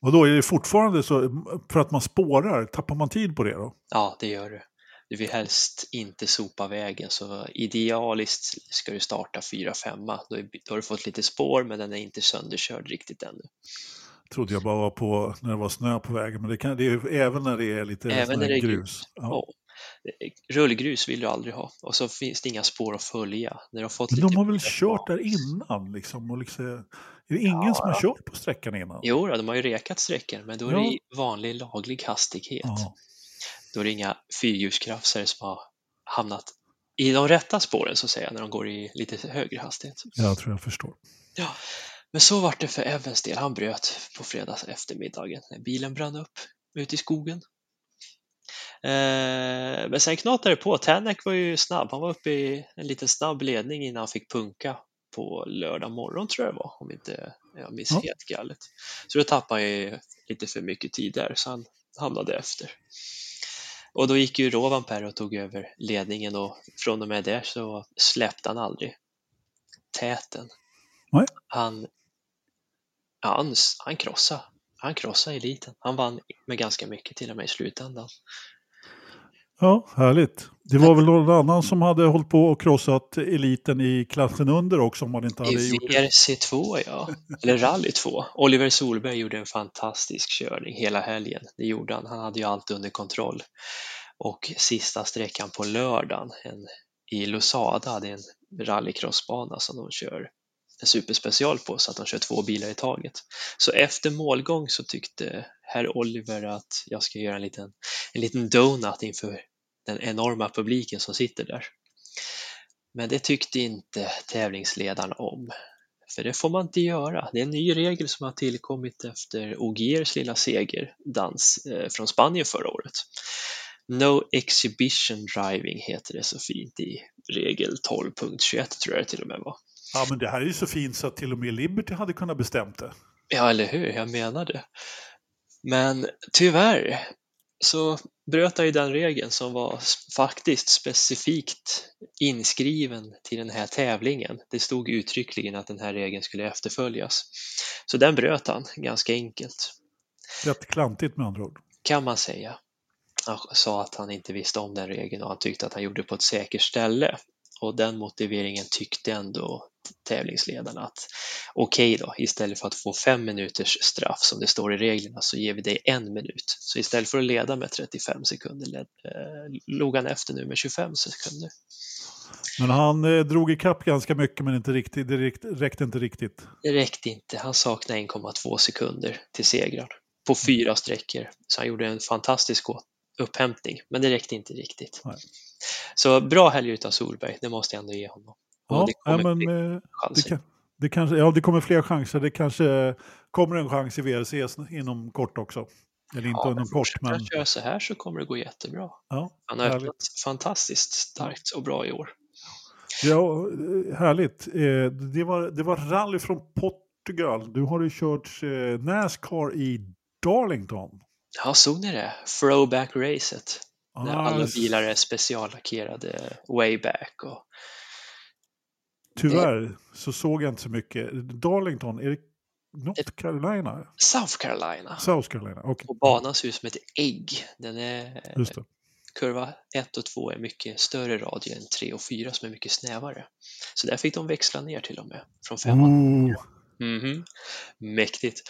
S1: Och då är det fortfarande så, för att man spårar, tappar man tid på det då?
S3: Ja, det gör du. Du vill helst inte sopa vägen så idealiskt ska du starta 4-5. Då, då har du fått lite spår men den är inte sönderkörd riktigt ännu.
S1: Trodde jag bara var på när det var snö på vägen, men det, kan, det är ju även när det är lite
S3: Även när det är
S1: grus. Ja.
S3: Ja. Rullgrus vill du aldrig ha och så finns det inga spår att följa. När har fått
S1: Men de har väl kört där innan liksom? Och liksom är det ingen som har kört på sträckan innan?
S3: Jo, de har ju rekat sträckor men då är
S1: Ja.
S3: det i vanlig laglig hastighet.
S1: Ja.
S3: Då är det inga fyrhjulskrafsare som har hamnat i de rätta spåren så att säga när de går i lite högre hastighet.
S1: Jag tror jag förstår.
S3: Ja, men så var det för Evans del. Han bröt på fredags eftermiddagen när bilen brann upp ute i skogen. Eh, men sen knatade det på. Tänak var ju snabb. Han var uppe i en liten snabb ledning innan han fick punka på lördag morgon tror jag det var, om inte jag minns
S1: Ja.
S3: helt galet. Så då tappade ju lite för mycket tid där, så han hamnade efter. Och då gick ju Rovanperä och tog över ledningen och från och med där så släppte han aldrig täten.
S1: Nej.
S3: Han, ja, han, han krossade. Han krossade eliten. Han vann med ganska mycket till och med i slutändan.
S1: Ja, härligt. Det var väl någon annan som hade hållit på och krossat eliten i klassen under också om man inte hade
S3: I
S1: gjort det.
S3: VRC2 ja, eller Rally 2. Oliver Solberg gjorde en fantastisk körning hela helgen. Det gjorde han. Han hade ju allt under kontroll. Och sista sträckan på lördagen en, i Losada hade en rallycrossbana som de kör en superspecial på så att de kör två bilar i taget. Så efter målgång så tyckte herr Oliver att jag ska göra en liten, en liten donut inför den enorma publiken som sitter där. Men det tyckte inte tävlingsledaren om. För det får man inte göra. Det är en ny regel som har tillkommit efter Ogiers lilla segerdans eh, från Spanien förra året. No exhibition driving heter det så fint i regel 12.21 tror jag det till och med var.
S1: Ja, men det här är ju så fint så att till och med Liberty hade kunnat bestämt det.
S3: Ja, eller hur? Jag menar det. Men tyvärr så bröt han ju den regeln som var faktiskt specifikt inskriven till den här tävlingen. Det stod uttryckligen att den här regeln skulle efterföljas. Så den bröt han ganska enkelt.
S1: Rätt klantigt med andra ord.
S3: Kan man säga. Han sa att han inte visste om den regeln och han tyckte att han gjorde det på ett säkert ställe. Och den motiveringen tyckte ändå tävlingsledarna att okej okay då, istället för att få fem minuters straff som det står i reglerna så ger vi dig en minut. Så istället för att leda med 35 sekunder led, eh, låg han efter nu med 25 sekunder.
S1: Men han eh, drog ikapp ganska mycket men inte riktigt, det räckte inte riktigt.
S3: Det räckte inte, han saknade 1,2 sekunder till segrar på fyra sträckor. Så han gjorde en fantastisk upphämtning, men det räckte inte riktigt. Nej. Så bra helg utav Solberg, det måste jag ändå ge honom.
S1: Ja, det, ja, men, eh, det, kan, det, kanske, ja, det kommer fler chanser. Det kanske kommer en chans i VRC inom kort också. Eller inte
S3: ja,
S1: inom kort.
S3: Men han köra så här så kommer det gå jättebra. Ja, han har öppnat fantastiskt starkt och bra i år.
S1: Ja, eh, härligt. Eh, det var, det var rally från Portugal. Du har ju kört Nascar i Darlington.
S3: Ja, såg ni det? Throwback-racet. Ah, där alla bilar är speciallackerade way back. Och
S1: Tyvärr så såg jag inte så mycket. Darlington, är det North Carolina?
S3: South Carolina.
S1: South Carolina, okay.
S3: Och banan ser ut som ett ägg. Den är, Kurva 1 och 2 är mycket större radie än 3 och 4 som är mycket snävare. Så där fick de växla ner till och med, från 5 mm -hmm. Mäktigt.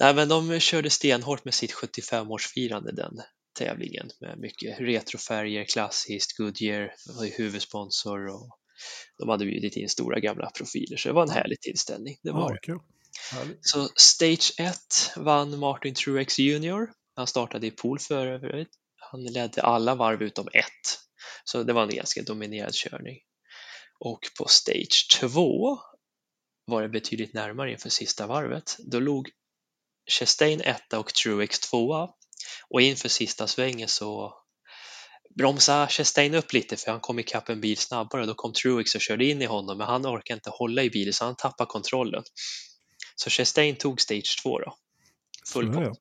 S3: Nej, men de körde stenhårt med sitt 75-årsfirande den tävlingen med mycket retrofärger, klassiskt, Goodyear var ju huvudsponsor och de hade bjudit in stora gamla profiler så det var en härlig tillställning. Det var
S1: ja, cool.
S3: Så Stage 1 vann Martin Truex Jr. Han startade i pool för övrigt. Han ledde alla varv utom ett. Så det var en ganska dominerad körning. Och på Stage 2 var det betydligt närmare inför sista varvet. Då låg Chastain etta och Truex tvåa och inför sista svängen så bromsade Chastain upp lite för han kom ikapp en bil snabbare och då kom Truex och körde in i honom men han orkade inte hålla i bilen så han tappade kontrollen. Så Chastain tog stage 2 då. Full pott.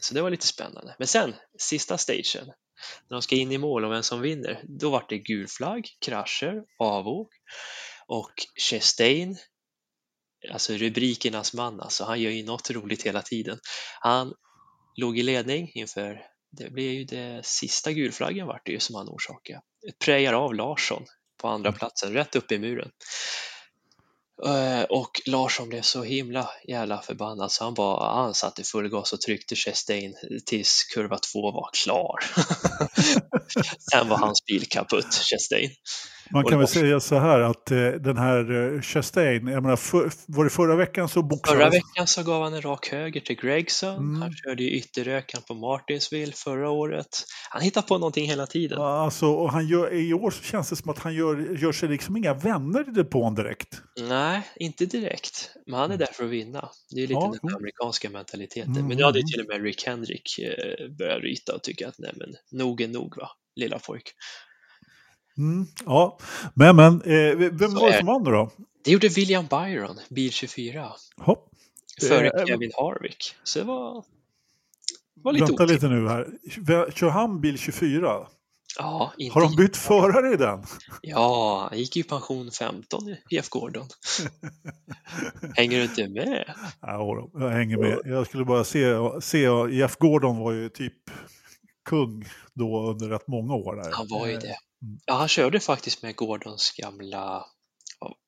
S3: Så det var lite spännande. Men sen, sista stagen, när de ska in i mål och vem som vinner, då var det gul flagg, krascher, avåk och Chastain, alltså rubrikernas man, alltså han gör ju något roligt hela tiden. Han låg i ledning inför det blev ju det sista gulflaggen vart det ju som han orsakade. Prejar av Larsson på andra mm. platsen, rätt upp i muren. Eh, och Larsson blev så himla jävla förbannad så han, bara, han satte full gas och tryckte Chastain tills kurva två var klar. Sen var hans bil kaputt, Chastain.
S1: Man kan väl säga så här att eh, den här eh, Chastain, jag menar, för, var det förra veckan så boxades...
S3: Förra veckan så gav han en rak höger till Gregson. Mm. Han körde ju ytterökan på Martinsville förra året. Han hittar på någonting hela tiden.
S1: Ja, alltså, och han gör, i år så känns det som att han gör, gör sig liksom inga vänner i depån direkt.
S3: Nej, inte direkt. Men han är mm. där för att vinna. Det är lite ja, den amerikanska mentaliteten. Mm. Men nu hade till och med Rick Hendrick eh, börjat ryta och tycka att nej men nog är nog va, lilla pojk.
S1: Mm, ja, men, men eh, vem var det som vann då?
S3: Det gjorde William Byron, bil 24. Hopp. Före eh, Kevin Harvick. Så det var,
S1: var lite Vänta lite nu här. Kör han bil 24?
S3: Ja,
S1: Har de bytt förare i den?
S3: Ja, han gick ju i pension 15 i Jeff Gordon. hänger du inte med?
S1: Ja, jag hänger med. Jag skulle bara se, se, Jeff Gordon var ju typ kung då under rätt många år. Där.
S3: Han var ju det. Mm. Ja, han körde faktiskt med Gordons gamla,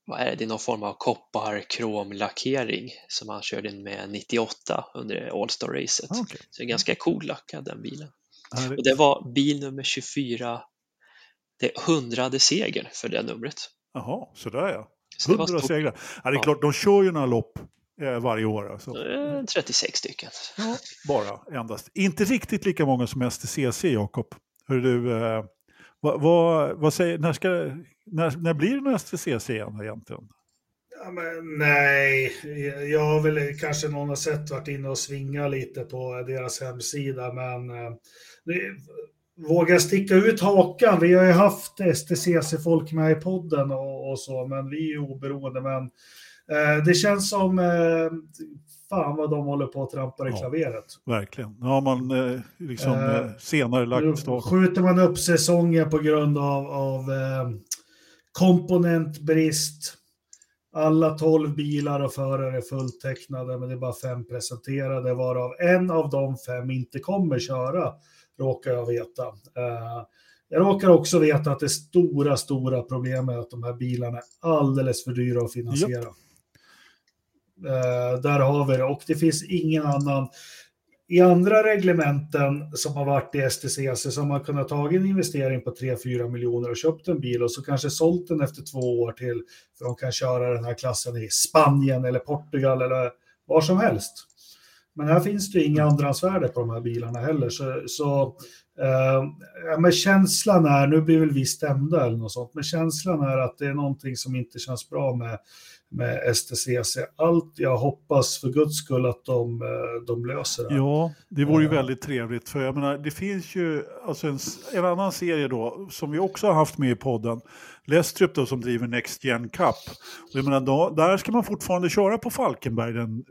S3: vad är det, det någon form av koppar-kromlackering som han körde med 98 under All-Star-racet. Ah, okay. Så det är ganska cool lackad den bilen. Och det var bil nummer 24, det hundrade seger för det numret.
S1: Jaha, sådär ja. 100 segrar. Ja, det är ja. klart, de kör ju några lopp eh, varje år. Alltså.
S3: 36 stycken.
S1: Ja, bara, endast. Inte riktigt lika många som STCC, Jakob. Hör du, eh, vad, vad, vad, säger, när, ska, när, när blir det någon STCC igen egentligen?
S2: Ja, men, nej, jag har väl kanske någon har sett varit inne och svinga lite på deras hemsida, men eh, våga sticka ut hakan. Vi har ju haft STCC-folk med i podden och, och, så, men vi är ju oberoende. Men eh, det känns som, eh, fan vad de håller på att trampa i ja, klaveret.
S1: Verkligen. Nu har man eh, liksom eh, eh senare lagt start.
S2: skjuter man upp säsongen på grund av, av eh, komponentbrist. Alla tolv bilar och förare är fulltecknade, men det är bara fem presenterade, varav en av de fem inte kommer köra råkar jag veta. Eh, jag råkar också veta att det stora, stora problemet är att de här bilarna är alldeles för dyra att finansiera. Yep. Eh, där har vi det och det finns ingen annan. I andra reglementen som har varit i STCC som har kunnat ta en investering på 3-4 miljoner och köpt en bil och så kanske sålt den efter två år till för de kan köra den här klassen i Spanien eller Portugal eller var som helst. Men här finns det inga andrahandsvärde på de här bilarna heller. Så, så eh, men känslan är, nu blir väl vi stämda eller något sånt, men känslan är att det är någonting som inte känns bra med, med STCC. Allt jag hoppas för guds skull att de, eh, de löser det.
S1: Ja, det vore ju väldigt trevligt. För jag menar, det finns ju alltså en, en annan serie då, som vi också har haft med i podden, Lestrup då som driver Next Gen Cup. Och jag menar, då, där ska man fortfarande köra på Falkenberg, den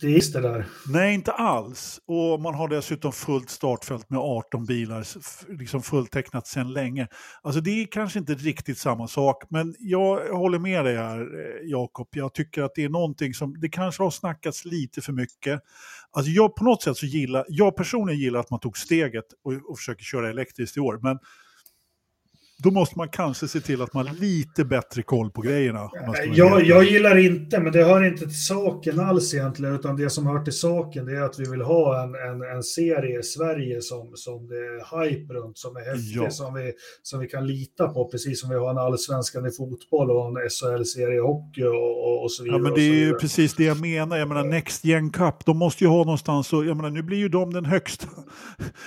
S2: det där.
S1: Nej, inte alls. Och man har dessutom fullt startfält med 18 bilar, liksom fulltecknat sedan länge. Alltså det är kanske inte riktigt samma sak, men jag håller med dig här, eh, Jakob. Jag tycker att det är någonting som, det kanske har snackats lite för mycket. Alltså jag på något sätt så gillar, jag personligen gillar att man tog steget och, och försöker köra elektriskt i år, men då måste man kanske se till att man har lite bättre koll på grejerna.
S2: Jag, jag gillar inte, men det hör inte till saken alls egentligen, utan det som hör till saken det är att vi vill ha en, en, en serie i Sverige som, som det är hype runt, som är häftig, ja. som, vi, som vi kan lita på, precis som vi har en allsvenskan i fotboll och en SHL-serie i hockey och, och, och, så vidare.
S1: Ja, men det är ju precis det jag menar. Jag menar, Next Gen Cup, de måste ju ha någonstans, och, jag menar, nu blir ju de den högsta.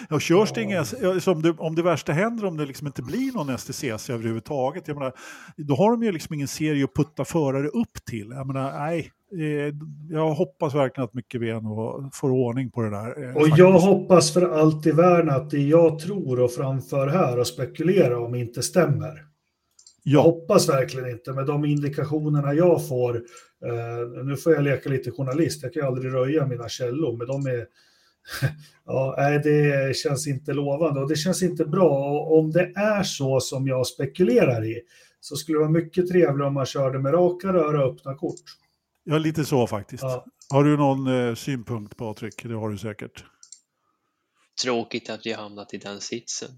S1: Ja, körs ja. det inga, om det, om det värsta händer, om det liksom inte blir någon STCC överhuvudtaget. Jag menar, då har de ju liksom ingen serie att putta förare upp till. Jag menar, nej, eh, jag hoppas verkligen att mycket ven och får ordning på det där.
S2: Eh, och jag hoppas för allt i världen att det jag tror och framför här och spekulerar om inte stämmer. Ja. Jag hoppas verkligen inte med de indikationerna jag får. Eh, nu får jag leka lite journalist, jag kan ju aldrig röja mina källor, men de är Ja, det känns inte lovande och det känns inte bra. Och om det är så som jag spekulerar i så skulle det vara mycket trevligare om man körde med raka rör och öppna kort.
S1: Ja, lite så faktiskt. Ja. Har du någon eh, synpunkt Patrik? Det har du säkert.
S3: Tråkigt att vi har hamnat i den sitsen.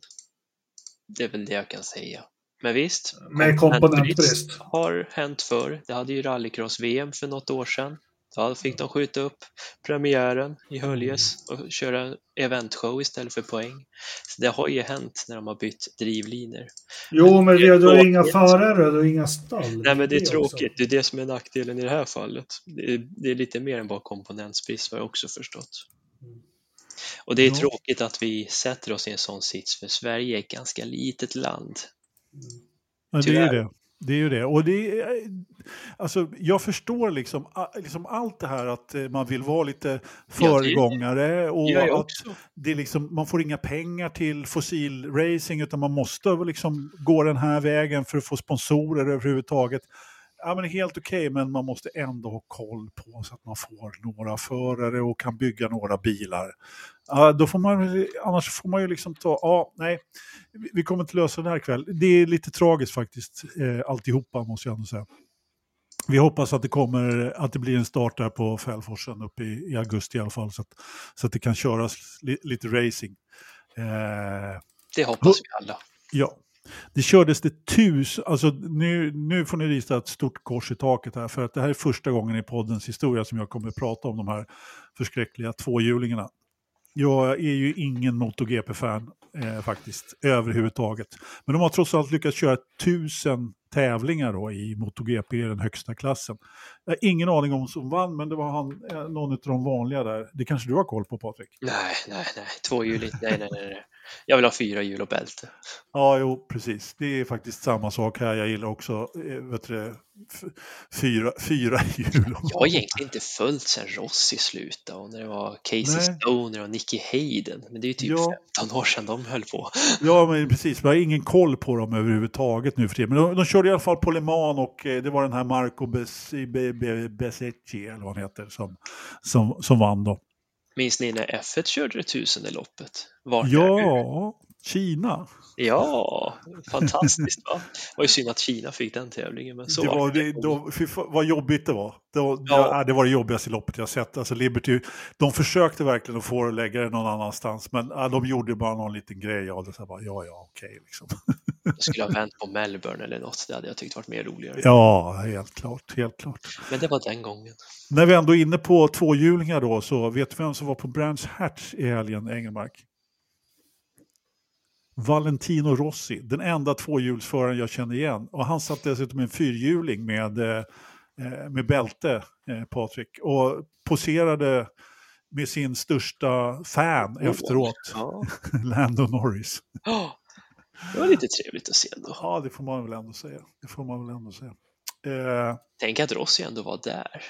S3: Det är väl det jag kan säga. Men visst,
S2: med komponentbrist
S3: har hänt förr. Det hade ju rallycross-VM för något år sedan. Då fick de skjuta upp premiären i Höljes och köra eventshow istället för poäng. Så det har ju hänt när de har bytt drivlinor.
S2: Jo, men vi har inga förare och inga stall.
S3: Nej, men det är tråkigt. Också. Det är det som är nackdelen i det här fallet. Det är, det är lite mer än bara komponentsbrist, har jag också förstått. Och det är ja. tråkigt att vi sätter oss i en sån sits, för Sverige är ett ganska litet land.
S1: Ja, det är det. Det är ju det. Och det är, alltså, jag förstår liksom, liksom allt det här att eh, man vill vara lite föregångare och att det liksom, man får inga pengar till fossilracing utan man måste liksom gå den här vägen för att få sponsorer överhuvudtaget. Ja, men helt okej, okay, men man måste ändå ha koll på så att man får några förare och kan bygga några bilar. Ja, då får man, annars får man ju liksom ta, ja, nej, vi kommer inte lösa det här ikväll. Det är lite tragiskt faktiskt, eh, alltihopa måste jag ändå säga. Vi hoppas att det kommer, att det blir en start där på Fällforsen uppe i, i, augusti i alla fall, så att, så att det kan köras li, lite racing.
S3: Eh, det hoppas vi alla.
S1: Ja, det kördes det tusen, alltså nu, nu får ni rita ett stort kors i taket här, för att det här är första gången i poddens historia som jag kommer att prata om de här förskräckliga tvåhjulingarna. Jag är ju ingen MotoGP-fan eh, faktiskt, överhuvudtaget. Men de har trots allt lyckats köra tusen tävlingar då i MotoGP, den högsta klassen. Jag har ingen aning om som vann, men det var han, eh, någon av de vanliga där. Det kanske du har koll på Patrik?
S3: Nej, nej, nej. Tvåhjuligt, nej, nej, nej. Jag vill ha fyra hjul och bälte.
S1: Ja, jo, precis. Det är faktiskt samma sak här. Jag gillar också eh, vet du, fyra, fyra hjul.
S3: Jag har egentligen inte följt sen Rossi slutade och när det var Casey
S1: Nej.
S3: Stoner och Nicky Hayden. Men det är ju typ
S1: Ja.
S3: 15 år sedan de höll på.
S1: Ja, men precis. Vi har ingen koll på dem överhuvudtaget nu för tiden. Men de, de körde i alla fall på Le Mans och eh, det var den här Marco Bes- Be- Be- Besecchi, eller vad han heter, som, som, som vann då.
S3: Minns ni när F1 körde det tusende loppet? Vart?
S1: Ja, Kina.
S3: Ja, fantastiskt va? Det var ju synd att Kina fick den tävlingen, men så
S1: det var,
S3: det.
S1: då, vad jobbigt det var. Det var,
S3: Ja.
S1: det var det jobbigaste loppet jag sett. Alltså Liberty, de försökte verkligen att få det att lägga det någon annanstans, men ja, de gjorde bara någon liten grej av det. Så bara, ja, ja, okej. liksom.
S3: Jag skulle ha vänt på Melbourne eller något, det hade jag tyckt varit mer roligare.
S1: Ja, helt klart, helt klart.
S3: Men det var den gången.
S1: När vi ändå är inne på tvåhjulingar då, så vet du vem som var på Brands Hatch i helgen, Engelmark? Valentino Rossi, den enda tvåhjulsföraren jag känner igen. Och han satt dessutom i en fyrhjuling med, eh, eh, med bälte, eh, Patrik, och poserade med sin största fan
S3: Oh.
S1: efteråt,
S3: Ja.
S1: Lando Norris.
S3: Ja, Det var lite trevligt att se ändå.
S1: Ja, det får man väl ändå säga. Det får man väl ändå säga. Eh,
S3: Tänk att Rossi ändå var där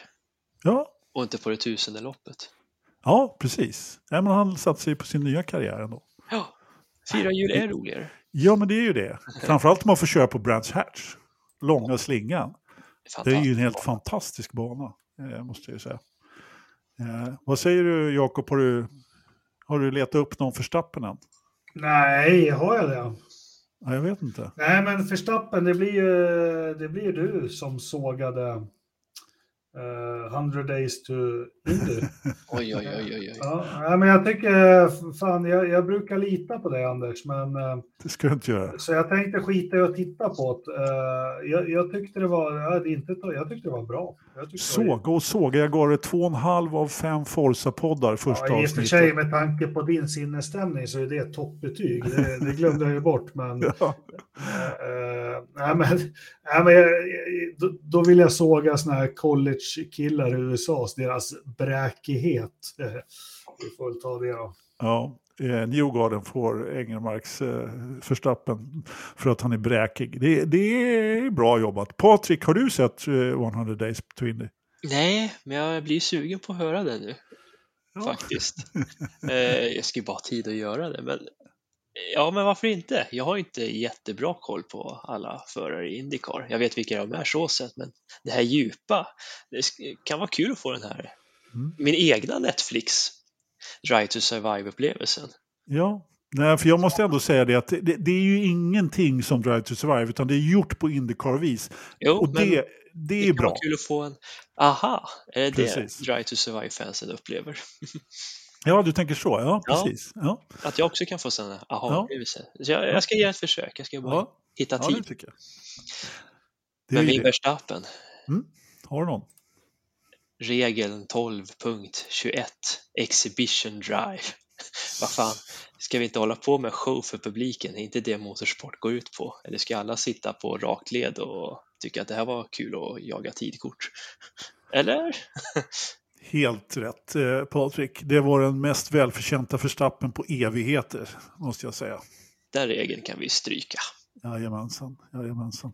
S1: ja,
S3: och inte på det tusende loppet.
S1: ja, precis. Ja, men han satte sig på sin nya karriär ändå.
S3: Ja, fyra hjul är roligare.
S1: Ja, men det är ju det. Framförallt om man får köra på Brands Hatch. Långa slingan. Det är ju en helt fantastisk bana, eh, måste jag ju säga. Eh, vad säger du, Jakob? Har du, har du letat upp någon förstappen än?
S2: Nej, har jag det?
S1: Ja, jag vet inte.
S2: Nej, men Verstappen, det blir ju det blir ju du som sågade eh, 100 days to Indy.
S3: Oj, oj, oj, oj.
S2: ja, men jag tycker, fan, jag, jag brukar lita på dig Anders, men eh,
S1: Det ska du inte göra.
S2: så jag tänkte skita i att titta på det. Eh, jag, jag tyckte det var, ja, det är inte, jag tyckte det var bra. Jag
S1: Såga och såga. Jag gav det två och en halv av fem Forza-poddar första
S2: ja, I och för
S1: avsnittet.
S2: sig med tanke på din sinnesstämning så är det ett toppbetyg. Det, det glömde jag ju bort, men
S1: Ja.
S2: Uh, nej, men, nej, men jag, då, då vill jag såga såna här college-killar i USA, deras bräkighet. Eh, Vi får väl ta det då.
S1: Ja, eh, Newgarden får Engelmarks eh, förstappen för att han är bräkig. Det, det är bra jobbat. Patrik, har du sett eh, 100 Days to Indy?
S3: Nej, men jag blir sugen på att höra det nu.
S1: Ja.
S3: Faktiskt. eh, jag ska ju bara ha tid att göra det, men ja, men varför inte? Jag har inte jättebra koll på alla förare i Indycar. Jag vet vilka de är så sett, men det här djupa, det kan vara kul att få den här,
S1: Mm.
S3: min egna Netflix Drive to Survive-upplevelsen.
S1: Ja, Nej, för jag måste ändå säga det att det, det är ju ingenting som Drive to Survive utan det är gjort på Indycar-vis.
S3: Jo,
S1: Och
S3: men
S1: det, det är
S3: kan
S1: bra.
S3: vara kul att få en, aha, är det
S1: Precis.
S3: det Drive to Survive-fansen upplever?
S1: Ja, du tänker så. Ja,
S3: Ja.
S1: precis. Ja,
S3: Att jag också kan få sådana aha-upplevelser. Så jag, jag ska ge ett försök, jag ska bara
S1: ja,
S3: hitta
S1: ja
S3: tid.
S1: det tycker jag. Det
S3: Men min. Verstappen,
S1: Har du någon?
S3: regeln 12.21 Exhibition Drive. Vad fan, ska vi inte hålla på med show för publiken? Är inte det motorsport går ut på? Eller ska alla sitta på rakt led och tycka att det här var kul att jaga tidkort? Eller?
S1: Helt rätt, eh, Patrik. Det var den mest välförtjänta förstappen på evigheter, måste jag säga.
S3: Den regeln kan vi stryka.
S1: Jajamensan, jajamensan.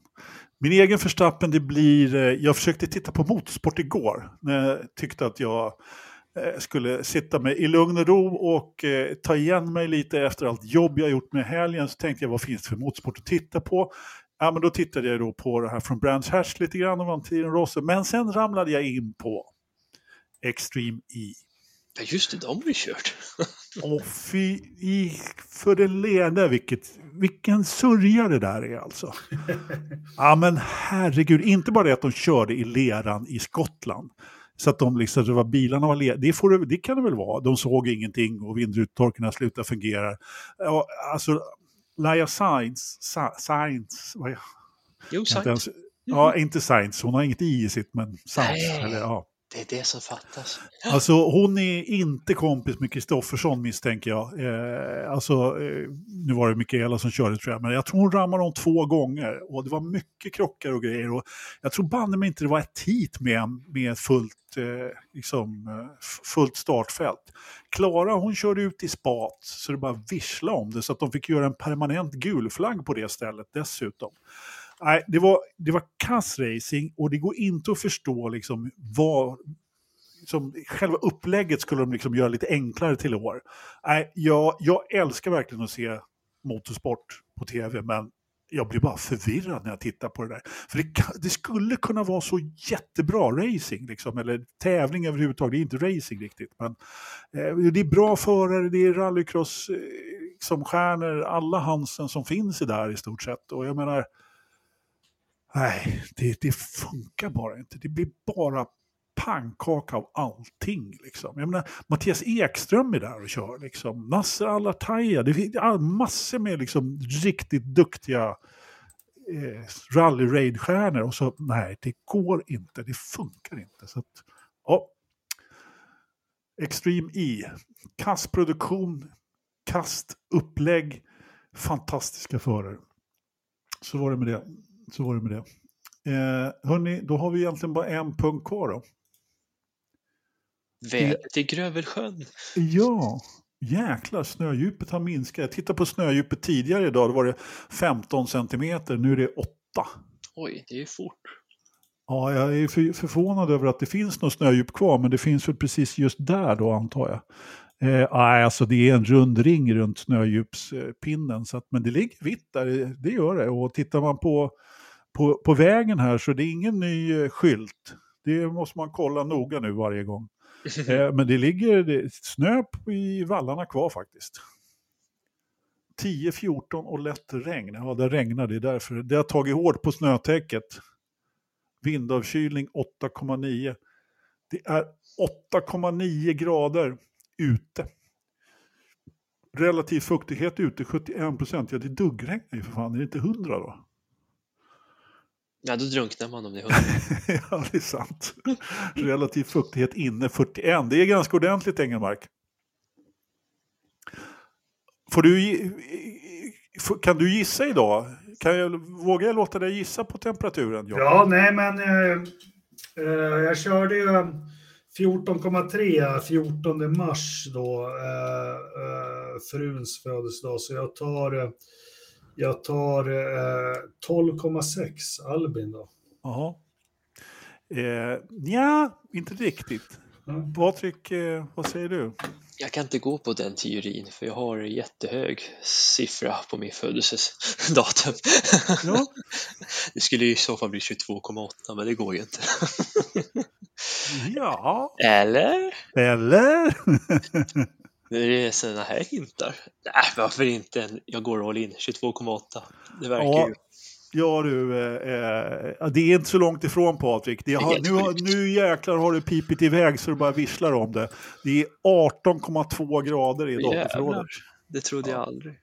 S1: Min egen förstappen det blir, eh, jag försökte titta på motorsport igår när jag tyckte att jag eh, skulle sitta med i lugn och ro och eh, ta igen mig lite efter allt jobb jag gjort med helgen. Så tänkte jag, vad finns det för motorsport att titta på? Ja, men då tittade jag då på det här från Brands Hatch lite grann och Valentino Rossi. Men sen ramlade jag in på Extreme E.
S3: Ja, just det, de har vi kört.
S1: Åh fy i, för den lede, vilket, vilken sörja det där är alltså. Ja men herregud, inte bara det att de körde i leran i Skottland. Så att de liksom, det var, bilarna var lera, det, får, det- det kan det väl vara. De såg ingenting och vindrutetorkarna slutade fungera. Ja, alltså, Laia Sainz, Sa- Sainz, vad är-
S3: Jo, sant.
S1: ens, ja inte Sainz, hon har inget i i sitt men Sainz. Eller, ja.
S3: Det är det som fattas.
S1: Alltså hon är inte kompis med Kristoffersson misstänker jag. Eh, alltså, eh, nu var det Mikaela som körde tror jag, men jag tror hon rammade om två gånger. Och det var mycket krockar och grejer. Och jag tror banne mig inte det var ett hit med, med fullt, eh, liksom, eh, fullt startfält. Klara hon körde ut i spat så det bara vissla om det så att de fick göra en permanent gulflagg på det stället dessutom. Nej, det var, det var kass racing och det går inte att förstå liksom vad, som själva upplägget skulle de liksom göra lite enklare till i år. Nej, jag, jag älskar verkligen att se motorsport på tv, men jag blir bara förvirrad när jag tittar på det där. För det, det skulle kunna vara så jättebra racing, liksom, eller tävling överhuvudtaget. Det är inte racing riktigt, men eh, det är bra förare, det är rallycross eh, som stjärnor, alla Hansen som finns i där i stort sett. Och jag menar, nej, det, det funkar bara inte. Det blir bara pannkaka av allting. Liksom. Jag menar, Mattias Ekström är där och kör. Liksom. Nasser Al-Attaya. Det finns massor med liksom, riktigt duktiga eh, rally-raid-stjärnor. Och så, nej, det går inte. Det funkar inte. Så att, ja. Extreme E. Kastproduktion, kast, upplägg, fantastiska förare. Så var det med det. Så var det med det. Eh, hörni, då har vi egentligen bara en punkt kvar då.
S3: Vädret i Grövelsjön.
S1: Ja, jäklar snödjupet har minskat. Jag tittade på snödjupet tidigare idag, då var det 15 centimeter, nu är det 8.
S3: Oj, det är fort.
S1: Ja, jag är för, förvånad över att det finns något snödjup kvar, men det finns väl precis just där då antar jag. Eh, alltså det är en rund ring runt snödjupspinnen, så att, men det ligger vitt där, det gör det. Och tittar man på, på, på vägen här så det är ingen ny eh, skylt. Det måste man kolla noga nu varje gång. Eh, men det ligger det, snö i vallarna kvar faktiskt. 10-14 och lätt regn. Ja, det regnar det är därför. Det har tagit hårt på snötäcket. Vindavkylning 8,9. Det är 8,9 grader ute. Relativ fuktighet ute 71 procent. Ja, det duggregnar ju för fan. Är det inte 100 då?
S3: Ja, då drunknar man om det är 100.
S1: ja, det är sant. Relativ fuktighet inne 41. Det är ganska ordentligt, Engelmark. Får du, kan du gissa idag? Kan jag, vågar jag låta dig gissa på temperaturen?
S2: Jacob? Ja, nej men eh, eh, jag körde ju 14,3 14 mars då, eh, eh, fruns födelsedag, så jag tar eh, jag tar eh, 12,6 Albin då.
S1: Jaha. Eh, ja, inte riktigt. Mm. Patrik, eh, vad säger du?
S3: Jag kan inte gå på den teorin för jag har jättehög siffra på min födelsedatum. Ja. Det skulle i så fall bli 22,8 men det går ju inte.
S1: Ja.
S3: Eller?
S1: Eller?
S3: Nu är det sådana här hintar. Nej, varför inte? Jag går all in. 22,8. Det verkar ja. ju.
S1: Ja du, eh, det är inte så långt ifrån Patrik. Det har, nu, nu jäklar har du pipit iväg så du bara visslar om det. Det är 18,2 grader i datorförrådet.
S3: Det trodde jag aldrig.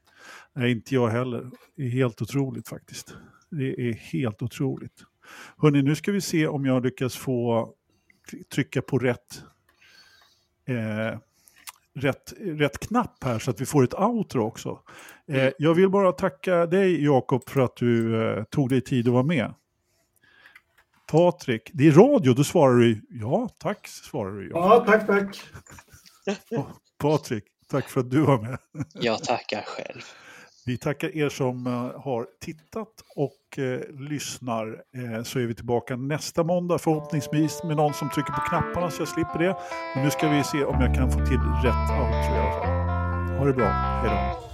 S1: Nej, inte jag heller. Det är helt otroligt faktiskt. Det är helt otroligt. Hörni, nu ska vi se om jag lyckas få trycka på rätt eh, rätt, rätt knapp här så att vi får ett outro också. Eh, mm. jag vill bara tacka dig Jakob för att du eh, tog dig tid att vara med. Patrik, det är radio, då svarar du ja, tack svarar du.
S2: Ja, tack, tack.
S1: Patrik, tack för att du var med.
S3: jag tackar själv.
S1: Vi tackar er som eh, har tittat och eh, lyssnar. Eh, så är vi tillbaka nästa måndag förhoppningsvis med någon som trycker på knapparna så jag slipper det. Men nu ska vi se om jag kan få till rätt outro i alla fall. Ha det bra, hej